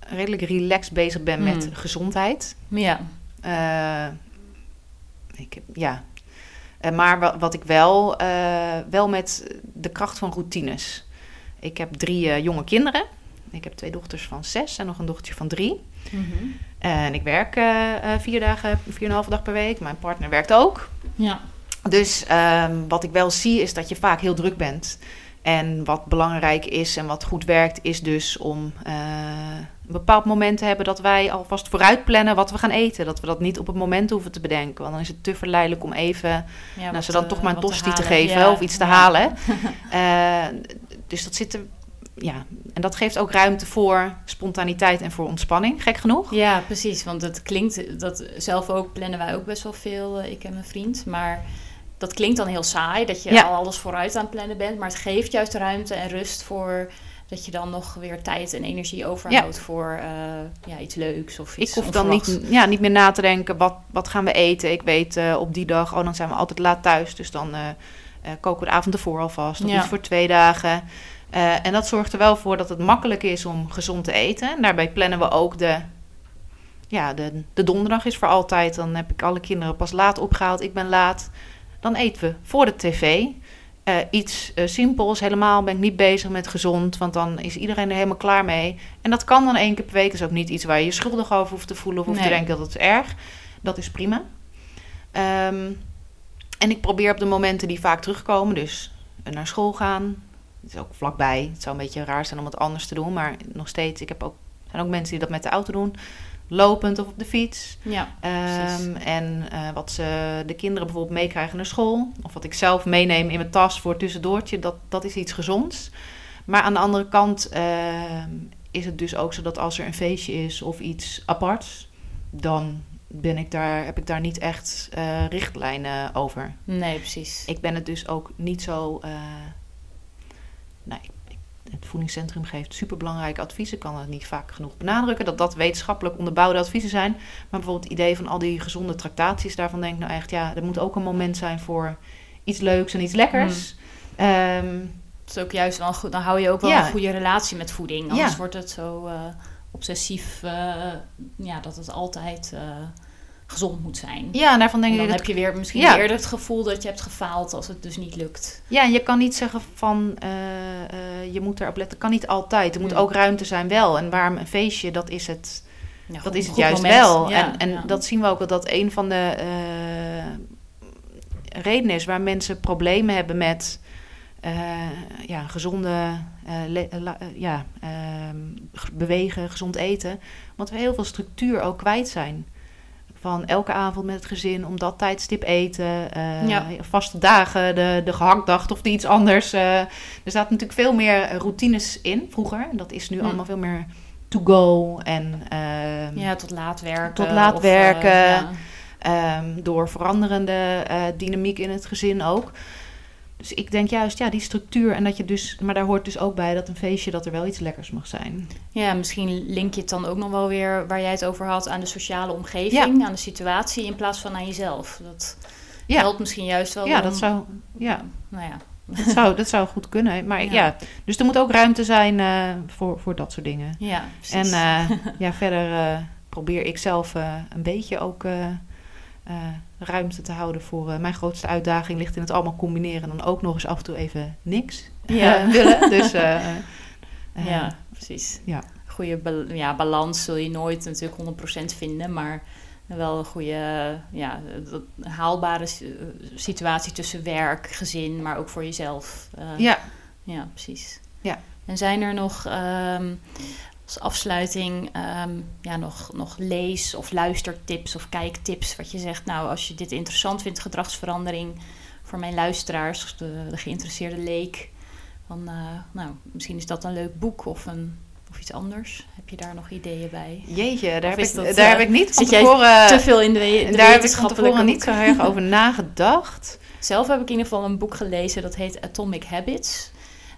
redelijk relaxed bezig ben met Hmm. gezondheid. Ja, Eh, ik, heb- ja. Eh, maar wa- wat ik wel, eh, wel met de kracht van routines. Ik heb drie jonge kinderen. Ik heb twee dochters van zes en nog een dochtertje van drie. Mhm. En ik werk vier dagen, vier en een halve dag per week. Mijn partner werkt ook. ja. Dus ehm, wat ik wel zie is dat je vaak heel druk bent. En wat belangrijk is en wat goed werkt, is dus om eh, een bepaald moment te hebben dat wij alvast vooruit plannen wat we gaan eten. Dat we dat niet op het moment hoeven te bedenken. Want dan is het te verleidelijk om even ja nou, ze dan toch maar een tosti te, geven Ja, of iets te ja. halen. [LAUGHS] Eh, dus dat zit er, ja. En dat geeft ook ruimte voor spontaniteit en voor ontspanning, gek genoeg. Ja, precies. Want het klinkt, dat zelf ook plannen wij ook best wel veel, eh, ik en mijn vriend. Maar dat klinkt dan heel saai, dat je Ja. al alles vooruit aan het plannen bent. Maar het geeft juist ruimte en rust voor dat je dan nog weer tijd en energie overhoudt voor eh, ja, iets leuks of iets Ik hoef dan niet, ja, niet meer na te denken, wat, wat gaan we eten? Ik weet eh, op die dag, oh, dan zijn we altijd laat thuis. Dus dan eh, koken we de avond ervoor alvast. Of Ja. iets voor twee dagen. En dat zorgt er wel voor dat het makkelijk is om gezond te eten. En daarbij plannen we ook de... Ja, de, de donderdag is voor altijd. Dan heb ik alle kinderen pas laat opgehaald. Ik ben laat. Dan eten we voor de tv. Eh, iets eh, simpels. Helemaal ben ik niet bezig met gezond. Want dan is iedereen er helemaal klaar mee. En dat kan dan één keer per week. Is ook niet iets waar je je schuldig over hoeft te voelen. Of hoeft te Nee. denken dat het is erg. Dat is prima. Ehm, en ik probeer op de momenten die vaak terugkomen. Dus eh, naar school gaan. Het is ook vlakbij. Het zou een beetje raar zijn om het anders te doen. Maar nog steeds, ik heb ook, er zijn ook mensen die dat met de auto doen. Lopend of op de fiets. Ja. Ehm, en eh, wat ze de kinderen bijvoorbeeld meekrijgen naar school. Of wat ik zelf meeneem in mijn tas voor tussendoortje. Dat, dat is iets gezonds. Maar aan de andere kant ehm, is het dus ook zo dat als er een feestje is of iets aparts. Dan ben ik daar, heb ik daar niet echt eh, richtlijnen over. Nee, precies. Ik ben het dus ook niet zo. eh nee, ik- het voedingscentrum geeft superbelangrijke adviezen. Ik kan het niet vaak genoeg benadrukken dat dat wetenschappelijk onderbouwde adviezen zijn. Maar bijvoorbeeld het idee van al die gezonde tractaties, daarvan denk ik nou echt, ja, er moet ook een moment zijn voor iets leuks en iets lekkers. Ehm, Het is ook juist wel goed. Dan hou je ook wel Ja. een goede relatie met voeding. Anders Ja. wordt het zo eh, obsessief. eh, ja, dat het altijd eh, gezond moet zijn. ja, en daarvan denk en ik, dan heb je weer misschien Ja. eerder het gevoel dat je hebt gefaald als het dus niet lukt. ja, je kan niet zeggen van eh, eh, je moet erop letten. kan niet altijd. Er moet Hmm. ook ruimte zijn wel. En waarom een feestje, dat is het Ja, Dat is het juist moment. wel. Ja, en en dat zien we ook wel dat een van de eh, redenen is waar mensen problemen hebben met ja, gezonde ja, ehm, bewegen, gezond eten. Want we heel veel structuur ook kwijt zijn. Van elke avond met het gezin om dat tijdstip eten. eh, Ja. Vaste dagen, de, de gehaktdag of iets anders. eh. er staat natuurlijk veel meer routines in vroeger. En dat is nu Hm. allemaal veel meer to go. En ehm, Ja, tot laat werken. Tot laat of, eh, werken. ja. Ehm, door veranderende dynamiek in het gezin ook. Dus ik denk juist, ja, die structuur en dat je dus, maar daar hoort dus ook bij dat een feestje dat er wel iets lekkers mag zijn. Ja, misschien link je het dan ook nog wel weer waar jij het over had aan de sociale omgeving, aan de situatie in plaats van aan jezelf. Dat Ja. helpt misschien juist wel. Ja, om- dat zou, ja, Nou ja, dat zou, dat zou goed kunnen. Maar ja. Ja. dus er moet ook ruimte zijn eh, voor, voor dat soort dingen. ja En precies. eh, [LAUGHS] ja, verder eh, probeer ik zelf een beetje ook ruimte te houden voor eh, mijn grootste uitdaging ligt in het allemaal combineren en dan ook nog eens af en toe even niks Ja. eh, willen. Dus eh, [LAUGHS] ja, precies. ja. Goede ja, balans zul je nooit natuurlijk 100% vinden, maar wel een goede, ja, haalbare si- situatie tussen werk, gezin, maar ook voor jezelf. Ja, Ja, precies. Ja. En zijn er nog ehm, als afsluiting ehm, ja, nog, nog lees- of luistertips of kijktips? Wat je zegt, nou, als je dit interessant vindt, gedragsverandering voor mijn luisteraars, de, de geïnteresseerde leek. Dan, eh, nou, misschien is dat een leuk boek of, een, of iets anders. Heb je daar nog ideeën bij? Jeetje, daar, heb ik, dat, daar eh, heb ik niet van zit jij tevoren, Te veel in de, daar heb ik van tevoren niet zo erg [LAUGHS] over nagedacht. Zelf heb ik in ieder geval een boek gelezen dat heet Atomic Habits.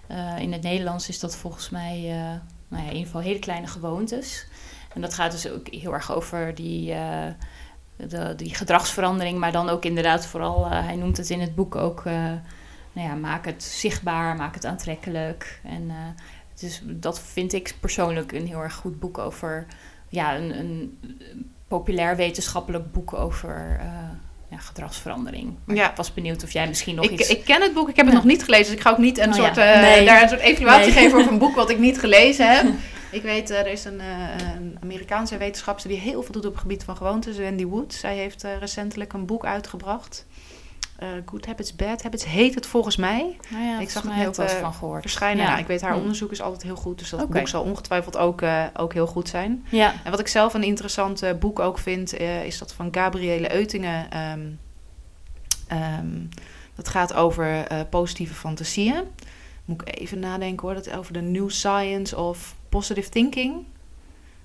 Eh, in het Nederlands is dat volgens mij eh, nou ja, in ieder geval hele kleine gewoontes. En dat gaat dus ook heel erg over die, eh, de, die gedragsverandering, maar dan ook inderdaad vooral, eh, hij noemt het in het boek ook, eh, nou ja, maak het zichtbaar, maak het aantrekkelijk. En dus dat vind ik persoonlijk een heel erg goed boek over, ja, een, een populair wetenschappelijk boek over ja, gedragsverandering. Maar Ja. Ik was benieuwd of jij misschien nog Ik, iets... ik ken het boek, ik heb het Ja. nog niet gelezen. Dus ik ga ook niet een Oh soort, ja. eh, Nee. daar een soort evaluatie Nee. geven over een boek wat ik niet gelezen heb. [LAUGHS] Ik weet, eh, er is een, eh, een Amerikaanse wetenschapster die heel veel doet op het gebied van gewoontes, Wendy Wood. Zij heeft recentelijk een boek uitgebracht. Eh, Good Habits, Bad Habits heet het volgens mij. nou ja, ik zag volgens het net, ook wel eens eh, van gehoord. Verschijnen. Ja. Nou, ik weet, haar Hm. onderzoek is altijd heel goed. Dus dat boek zal ongetwijfeld ook, eh, ook heel goed zijn. Ja, En wat ik zelf een interessant boek ook vind, is dat van Gabriele Eutingen. Ehm, ehm, dat gaat over positieve fantasieën. Moet ik even nadenken hoor. Dat over de New Science of Positive Thinking.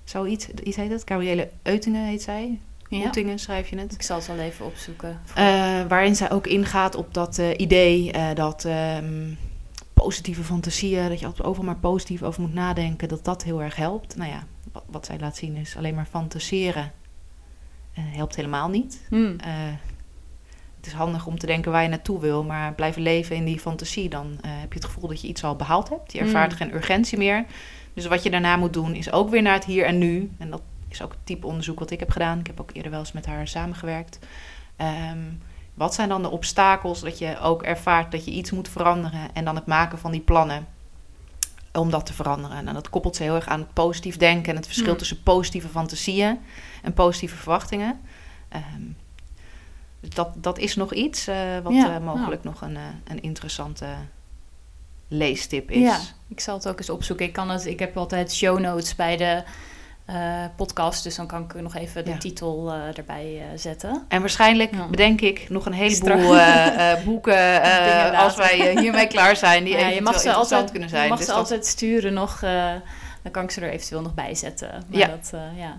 Zoiets iets heet het. Gabriele Eutingen heet zij. Ja. Eutingen schrijf je het. ik zal het wel even opzoeken. Eh, waarin zij ook ingaat op dat eh, idee eh, dat ehm, positieve fantasieën, dat je altijd overal maar positief over moet nadenken, dat dat heel erg helpt. Nou ja, wat, wat zij laat zien is alleen maar fantaseren helpt helemaal niet. Hm. Eh, het is handig om te denken waar je naartoe wil, maar blijven leven in die fantasie, dan heb je het gevoel dat je iets al behaald hebt. Je ervaart Mm. geen urgentie meer. Dus wat je daarna moet doen, is ook weer naar het hier en nu. En dat is ook het type onderzoek wat ik heb gedaan. Ik heb ook eerder wel eens met haar samengewerkt. Ehm, wat zijn dan de obstakels dat je ook ervaart dat je iets moet veranderen en dan het maken van die plannen om dat te veranderen? Nou, dat koppelt ze heel erg aan het positief denken en het verschil Mm. tussen positieve fantasieën en positieve verwachtingen. Dus dat, dat is nog iets eh, wat Ja, eh, mogelijk nog een, eh, een interessante leestip is. Ja, ik zal het ook eens opzoeken. Ik, kan het, ik heb altijd show notes bij de eh, podcast. Dus dan kan ik nog even de Ja. titel eh, erbij eh, zetten. En waarschijnlijk, Ja. bedenk ik, nog een heleboel boeken [LAUGHS] als wij hiermee klaar zijn, die Ja, eventueel je mag ze interessant altijd, kunnen zijn. Je mag Dus ze dat- altijd sturen nog. dan kan ik ze er eventueel nog bij zetten. Maar Ja. dat, ja.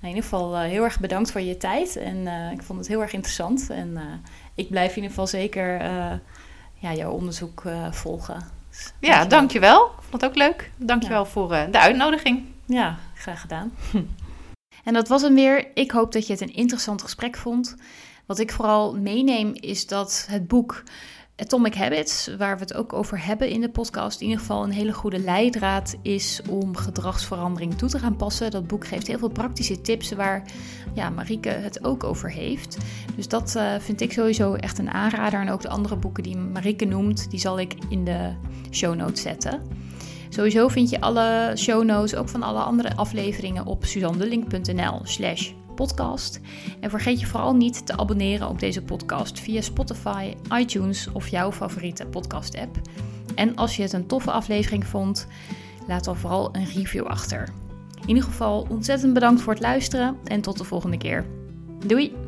Nou, in ieder geval heel erg bedankt voor je tijd. En ik vond het heel erg interessant. En ik blijf in ieder geval zeker ja, jouw onderzoek volgen. Dus Ja, dankjewel. Ik vond het ook leuk. Dankjewel Ja. voor de uitnodiging. Ja, gedaan. [LAUGHS] en dat was hem weer. Ik hoop dat je het een interessant gesprek vond. Wat ik vooral meeneem is dat het boek Atomic Habits, waar we het ook over hebben in de podcast, in ieder geval een hele goede leidraad is om gedragsverandering toe te gaan passen. Dat boek geeft heel veel praktische tips waar ja, Marieke het ook over heeft. Dus dat eh, vind ik sowieso echt een aanrader. En ook de andere boeken die Marieke noemt, die zal ik in de show notes zetten. Sowieso vind je alle show notes, ook van alle andere afleveringen, op suzandulling.nl slash podcast. En vergeet je vooral niet te abonneren op deze podcast via Spotify, iTunes of jouw favoriete podcast app. En als je het een toffe aflevering vond, laat dan vooral een review achter. In ieder geval ontzettend bedankt voor het luisteren en tot de volgende keer. Doei!